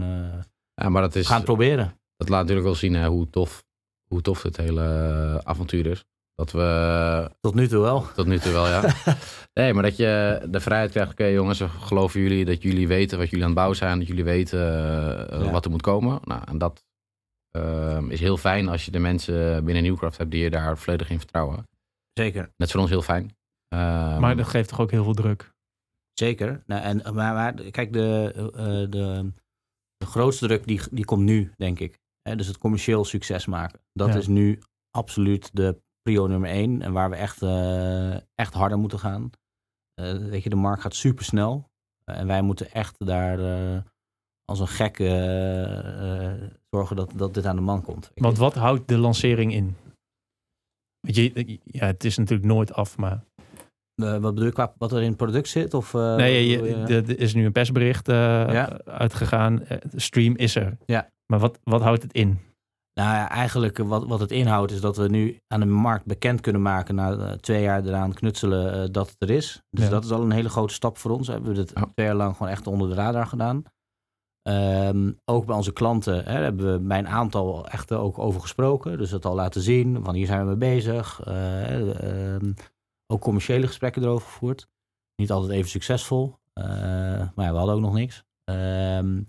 ja, maar dat is, gaan proberen. Dat laat natuurlijk wel zien hè, hoe, tof, hoe tof dit hele avontuur is. Dat we... Tot nu toe wel. Tot nu toe wel, ja. nee, maar dat je de vrijheid krijgt. Oké jongens, we geloven jullie dat jullie weten wat jullie aan het bouwen zijn. Dat jullie weten ja. wat er moet komen. Nou, en dat, uh, is heel fijn als je de mensen binnen Newcraft hebt die je daar volledig in vertrouwen. Zeker. Dat is voor ons heel fijn. Uh, maar dat geeft toch ook heel veel druk? Zeker. Nou, en, maar, maar kijk, de, uh, de, de grootste druk die, die komt nu, denk ik. Hè, dus het commercieel succes maken. Dat ja. is nu absoluut de prio nummer één. En waar we echt, uh, echt harder moeten gaan. Uh, weet je, de markt gaat super snel. en wij moeten echt daar als een gek zorgen dat, dat dit aan de man komt. Want wat houdt de lancering in? Weet je, ja, het is natuurlijk nooit af, maar... Uh, wat bedoel je qua wat er in het product zit? Of, nee, je, er is nu een persbericht ja? uitgegaan. Stream is er. Ja. Maar wat, wat houdt het in? Nou ja, eigenlijk wat, wat het inhoudt is dat we nu aan de markt bekend kunnen maken na twee jaar eraan knutselen dat het er is. Dus ja. dat is al een hele grote stap voor ons. We hebben dit ja. twee jaar lang gewoon echt onder de radar gedaan. Um, ook bij onze klanten hè, hebben we bij een aantal echt ook over gesproken. Dus dat al laten zien, van hier zijn we mee bezig. Uh, ook commerciële gesprekken erover gevoerd. Niet altijd even succesvol, uh, maar ja, we hadden ook nog niks. Um,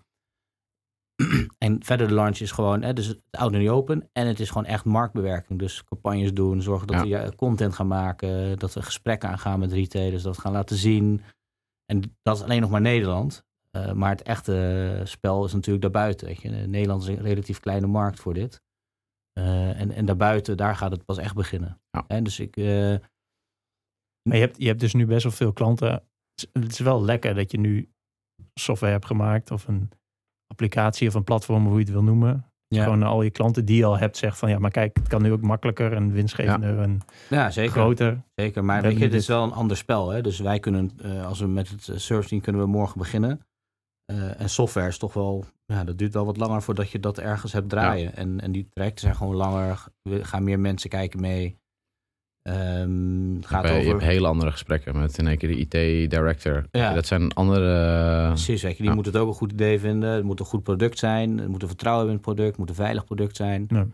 en verder de launch is gewoon, hè, dus het oude niet open. En het is gewoon echt marktbewerking. Dus campagnes doen, zorgen dat ja. we content gaan maken. Dat we gesprekken aangaan met retailers, dat gaan laten zien. En dat is alleen nog maar Nederland. Uh, maar het echte spel is natuurlijk daarbuiten. Weet je. Nederland is een relatief kleine markt voor dit. Uh, en, en daarbuiten, daar gaat het pas echt beginnen. Ja. En dus ik. Uh... Maar je hebt, je hebt dus nu best wel veel klanten. Het is wel lekker dat je nu software hebt gemaakt of een applicatie of een platform, hoe je het wil noemen. Ja. Gewoon al je klanten die je al hebt, zegt van ja, maar kijk, het kan nu ook makkelijker en winstgevender ja. en ja, zeker. groter. Zeker, maar weet je, het is wel een ander spel. Hè? Dus wij kunnen, als we met het search team kunnen we morgen beginnen. Uh, en software is toch wel, ja, dat duurt wel wat langer voordat je dat ergens hebt draaien. Ja. En, en die trajecten zijn gewoon langer, we gaan meer mensen kijken mee. Um, gaat je, over... je hebt hele andere gesprekken met in één keer de IT-director. Ja. Dat zijn andere... Precies, weet je, die ja. moet het ook een goed idee vinden. Het moet een goed product zijn. Het moet een vertrouwen hebben in het product. Het moet een veilig product zijn. Ja.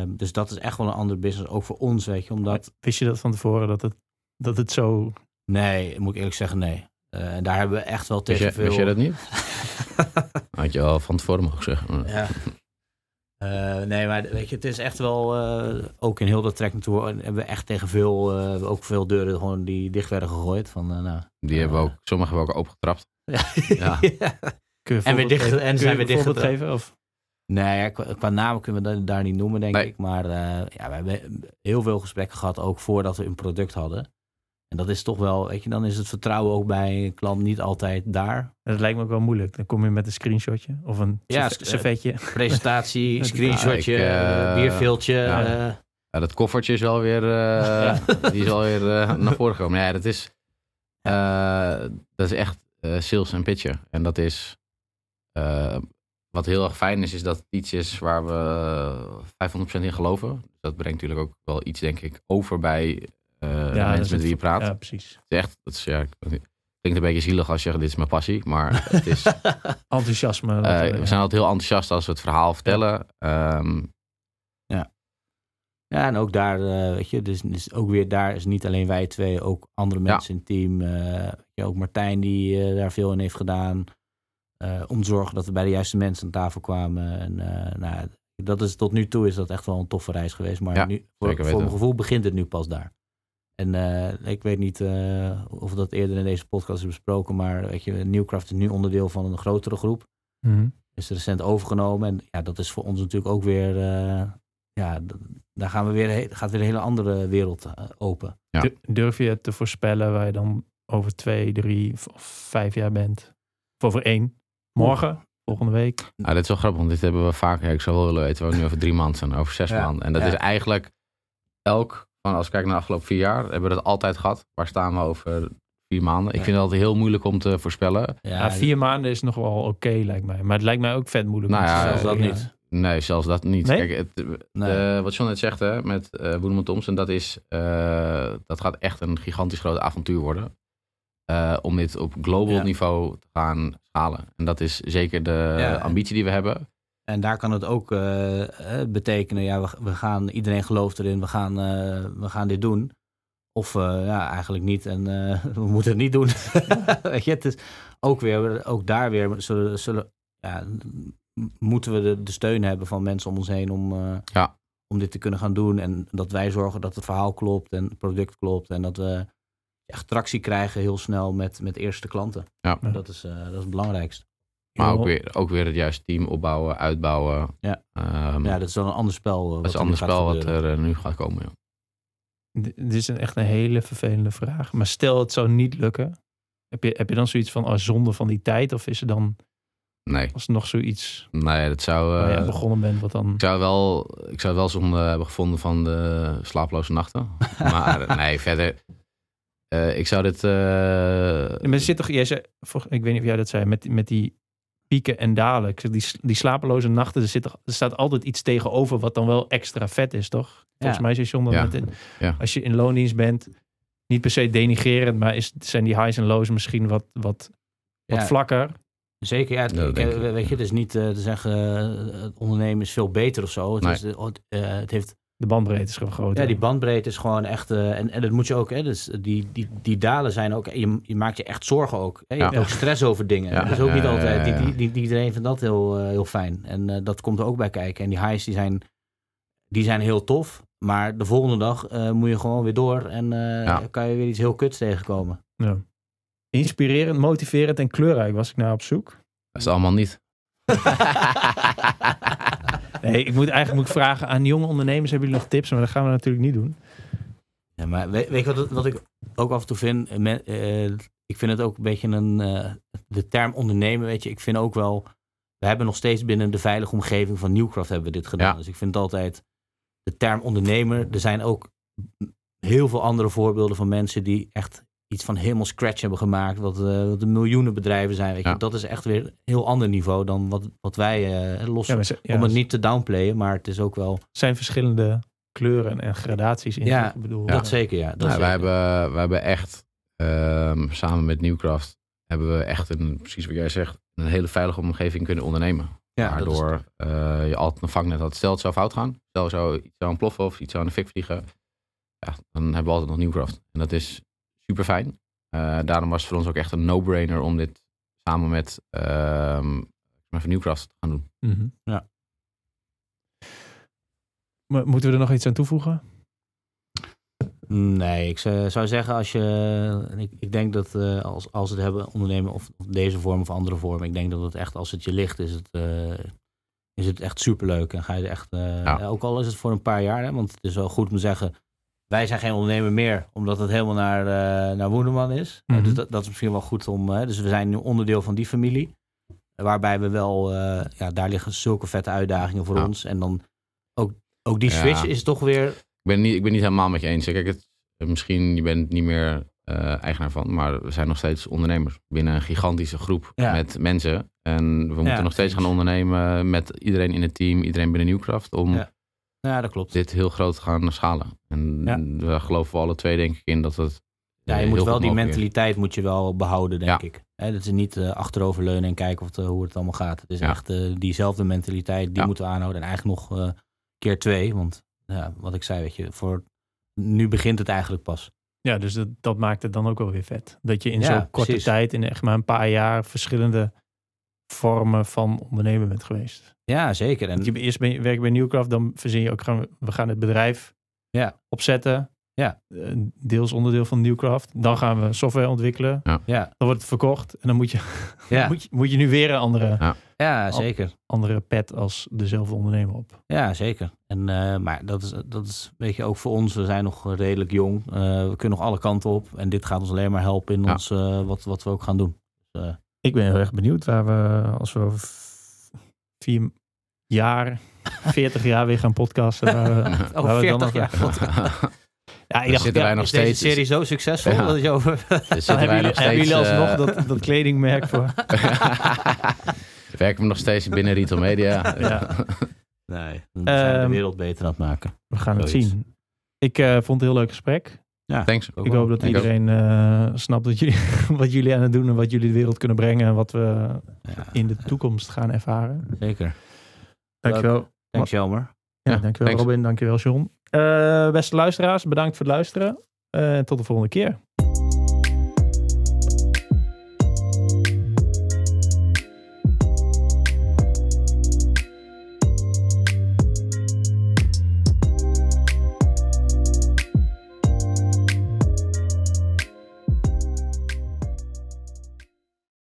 Um, dus dat is echt wel een ander business, ook voor ons, weet je. Omdat... Wist je dat van tevoren, dat het, dat het zo... Nee, moet ik eerlijk zeggen, nee. Uh, en daar hebben we echt wel tegen wist veel... Wist je dat niet? Had je al van tevoren mogen zeggen. Ja. Uh, nee, maar weet je, het is echt wel, uh, ook in heel dat trek naartoe, hebben we echt tegen veel, ook veel deuren gewoon die dicht werden gegooid. Van, nou, die hebben we ook, sommige hebben we ook opengetrapt. Ja. ja. en weer dicht, en zijn we dicht geven? Of? Nee, ja, qua, qua namen kunnen we dat daar niet noemen, denk nee. ik. Maar ja, we hebben heel veel gesprekken gehad, ook voordat we een product hadden. En dat is toch wel, weet je, dan is het vertrouwen ook bij een klant niet altijd daar. Dat lijkt me ook wel moeilijk. Dan kom je met een screenshotje of een ja, servetje. Presentatie, screenshotje, uh, bierveeltje. Ja. Ja, dat koffertje is wel weer, uh, die is alweer uh, naar voren gekomen. Ja, dat is, uh, dat is echt sales en pitchen. En dat is, wat heel erg fijn is, is dat het iets is waar we 500% in geloven. Dus dat brengt natuurlijk ook wel iets, denk ik, over bij ja, de mensen met wie je praat. Ja, precies. Het is echt, dat is, ja, klinkt een beetje zielig als je zegt, dit is mijn passie. Maar het is... Enthousiasme. we zijn altijd heel enthousiast als we het verhaal vertellen. Um, ja, en ook daar, uh, weet je, dus, dus, ook weer daar is niet alleen wij twee, ook andere mensen in het team. Uh, ook Martijn die uh, daar veel in heeft gedaan. om te zorgen dat we bij de juiste mensen aan tafel kwamen. En nou, dat is, tot nu toe is dat echt wel een toffe reis geweest. Maar ja, nu, voor, voor mijn gevoel begint het nu pas daar. En ik weet niet of dat eerder in deze podcast is besproken, maar weet je, Newcraft is nu onderdeel van een grotere groep. Mm Is recent overgenomen. En ja, dat is voor ons natuurlijk ook weer ja, daar gaan we weer, gaat weer een hele andere wereld eh, open. Durf je te voorspellen waar je dan over twee, drie of vijf jaar bent? Of over één? Morgen? Volgende week? Nou, dit is wel grappig, want dit hebben we vaker. ik zou wel willen weten waar we nu over drie maanden zijn, over zes maanden. En dat is eigenlijk elk, van als ik kijk naar de afgelopen vier jaar, hebben we dat altijd gehad. Waar staan we over vier maanden? Ik vind het altijd heel moeilijk om te voorspellen. Ja, vier maanden is nog wel oké, lijkt mij. Maar het lijkt mij ook vet moeilijk. Nou ja, zelfs dat niet. Nee, zelfs dat niet. Kijk, het, eh, wat John net zegt hè, met uh, Boedeman Thompson, dat, is, uh, dat gaat echt een gigantisch groot avontuur worden. om dit op global niveau te gaan schalen. En dat is zeker de ambitie die we hebben. En daar kan het ook betekenen, ja, we, we, gaan, iedereen gelooft erin, we gaan, we gaan dit doen. Of ja, eigenlijk niet en we moeten het niet doen. Weet je, het is ook weer, ook daar weer zullen, zullen ja, moeten we de, de, steun hebben van mensen om ons heen om, uh, ja. om dit te kunnen gaan doen. En dat wij zorgen dat het verhaal klopt en het product klopt. En dat we echt tractie krijgen heel snel met, met eerste klanten. Ja. Dat, is, uh, dat is het belangrijkste. Maar ook weer, ook weer het juiste team opbouwen, uitbouwen. Ja, um, ja dat is dan een ander spel. dat is een ander spel wat er nu gaat komen. Ja. Dit is een, echt een hele vervelende vraag. Maar stel het zou niet lukken. Heb je, heb je dan zoiets van oh, zonde van die tijd? Of is er dan Nee. Als nog zoiets nee, dat zou, waar je uh, begonnen bent, wat dan? Ik zou wel, ik zou wel zonde hebben gevonden van de slaaploze nachten. maar nee, verder. Uh, ik zou dit. Uh, maar er zit toch, jij zei, ik weet niet of jij dat zei, met, met die pieken en dalen. Die, die slapeloze nachten, er, zit er staat altijd iets tegenover wat dan wel extra vet is, toch? Volgens mij is John ja. in, ja. als je in loondienst bent, niet per se denigerend, maar is, zijn die highs en lows misschien wat, wat, wat vlakker. Zeker, ja. Ik, weet je, het is niet uh, te zeggen, uh, het ondernemen is veel beter of zo. Het, is, uh, het heeft... De bandbreedte is groot. Ja, die bandbreedte is gewoon echt... en, en dat moet je ook, hè, dus die, die, die dalen zijn ook... Je, je maakt je echt zorgen ook. Hè? Je ja. hebt ook stress over dingen. Ja. Dat is ook niet altijd... Die, die, die, iedereen vindt dat heel, heel fijn. En dat komt er ook bij kijken. En die highs, die zijn, die zijn heel tof. Maar de volgende dag moet je gewoon weer door. En kan je weer iets heel kuts tegenkomen. Ja. Inspirerend, motiverend en kleurrijk was ik naar op zoek. Dat is allemaal niet. nee, ik moet eigenlijk moet ik vragen aan jonge ondernemers: hebben jullie nog tips? Maar dat gaan we natuurlijk niet doen. Ja, maar weet, weet je wat, wat, ik ook af en toe vind? Uh, ik vind het ook een beetje een. Uh, de term ondernemen, weet je. Ik vind ook wel. We hebben nog steeds binnen de veilige omgeving van Newcraft hebben we dit gedaan. Dus ik vind het altijd. De term ondernemer. Er zijn ook heel veel andere voorbeelden van mensen die echt iets van helemaal scratch hebben gemaakt, wat, uh, wat de miljoenen bedrijven zijn. Weet je. Dat is echt weer een heel ander niveau dan wat, wat wij uh, los. Ja, om het niet te downplayen, maar het is ook wel. zijn verschillende kleuren en gradaties in. Ja, ik bedoel, dat zeker. Ja, dat nou, Wij, hebben, wij hebben echt um, samen met Newcraft hebben we echt een, precies wat jij zegt, een hele veilige omgeving kunnen ondernemen. Ja, Waardoor is... uh, je altijd een vangnet had. Stel het zou fout gaan, stel zou iets zou ontploffen of iets zou in de fik vliegen, ja, dan hebben we altijd nog Newcraft. En dat is super fijn. Uh, daarom was het voor ons ook echt een no-brainer om dit samen met uh, Newcraft te gaan doen. Mm -hmm. Ja. Maar moeten we er nog iets aan toevoegen? Nee, ik zou zeggen als je. Ik, ik denk dat uh, als, als het hebben ondernemen of deze vorm of andere vorm, ik denk dat het echt als het je ligt, is het, uh, is het echt superleuk. En ga je er echt. Ja. Ook al is het voor een paar jaar, hè, want het is wel goed om te zeggen wij zijn geen ondernemer meer, omdat het helemaal naar, uh, naar Woenderman is. Mhm. dus dat, dat is misschien wel goed om. dus we zijn nu onderdeel van die familie. Waarbij we wel, ja, daar liggen zulke vette uitdagingen voor ons. En dan ook, ook die switch is toch weer. Ik ben, niet, ik ben niet helemaal met je eens. Kijk, het, misschien je bent niet meer eigenaar van. Maar we zijn nog steeds ondernemers binnen een gigantische groep met mensen. En we moeten nog steeds gaan ondernemen met iedereen in het team, iedereen binnen Nieuwkraft. Om ja. ja. dat klopt. dit heel groot gaan schalen. En we geloven we alle twee denk ik in dat het ja, je moet wel die mentaliteit moet je wel behouden, denk ik. He, dat is niet uh, achteroverleunen en kijken of hoe het allemaal gaat. Het is echt uh, diezelfde mentaliteit, die moeten we aanhouden. En eigenlijk nog uh, keer twee. Want ja, wat ik zei, weet je, voor nu begint het eigenlijk pas. Ja, dus dat, dat maakt het dan ook wel weer vet. Dat je in zo'n korte tijd, in echt maar een paar jaar, verschillende vormen van ondernemen bent geweest. Ja, zeker. En je eerst ben je, werk bij Newcraft, dan verzin je ook, gaan, we gaan het bedrijf ja. opzetten. Ja. Deels onderdeel van Newcraft. Dan gaan we software ontwikkelen. Ja. ja. Dan wordt het verkocht. En dan moet je, ja. moet, je moet je nu weer een andere, ja. Ja, zeker. andere pet als dezelfde ondernemer op. Ja, zeker. En, uh, maar dat is, dat is weet je, ook voor ons. We zijn nog redelijk jong. Uh, we kunnen nog alle kanten op. En dit gaat ons alleen maar helpen in ons, uh, wat, wat we ook gaan doen. Dus, Ik ben heel erg benieuwd waar we, als we vier jaar, 40 jaar weer gaan podcasten. Waar we, oh, waar we 40 dan jaar. Ja, ik dacht, zitten wij ja, nog is steeds. deze serie zo succesvol ja. dat je over. zitten wij nog steeds. Hebben jullie alsnog uh... dat, dat kledingmerk voor? Werken we nog steeds binnen retail media? ja. Nee, we zijn um, de wereld beter aan het maken. We gaan het zien. Ik uh, vond het een heel leuk gesprek. Ja, thanks. Ik hoop dat iedereen uh, snapt dat jullie, wat jullie aan het doen en wat jullie de wereld kunnen brengen en wat we ja. in de toekomst gaan ervaren. Zeker. Dankjewel. Thanks, Jelmer. Ja, ja dankjewel thanks. Robin, dankjewel John. Uh, beste luisteraars, bedankt voor het luisteren. Uh, tot de volgende keer.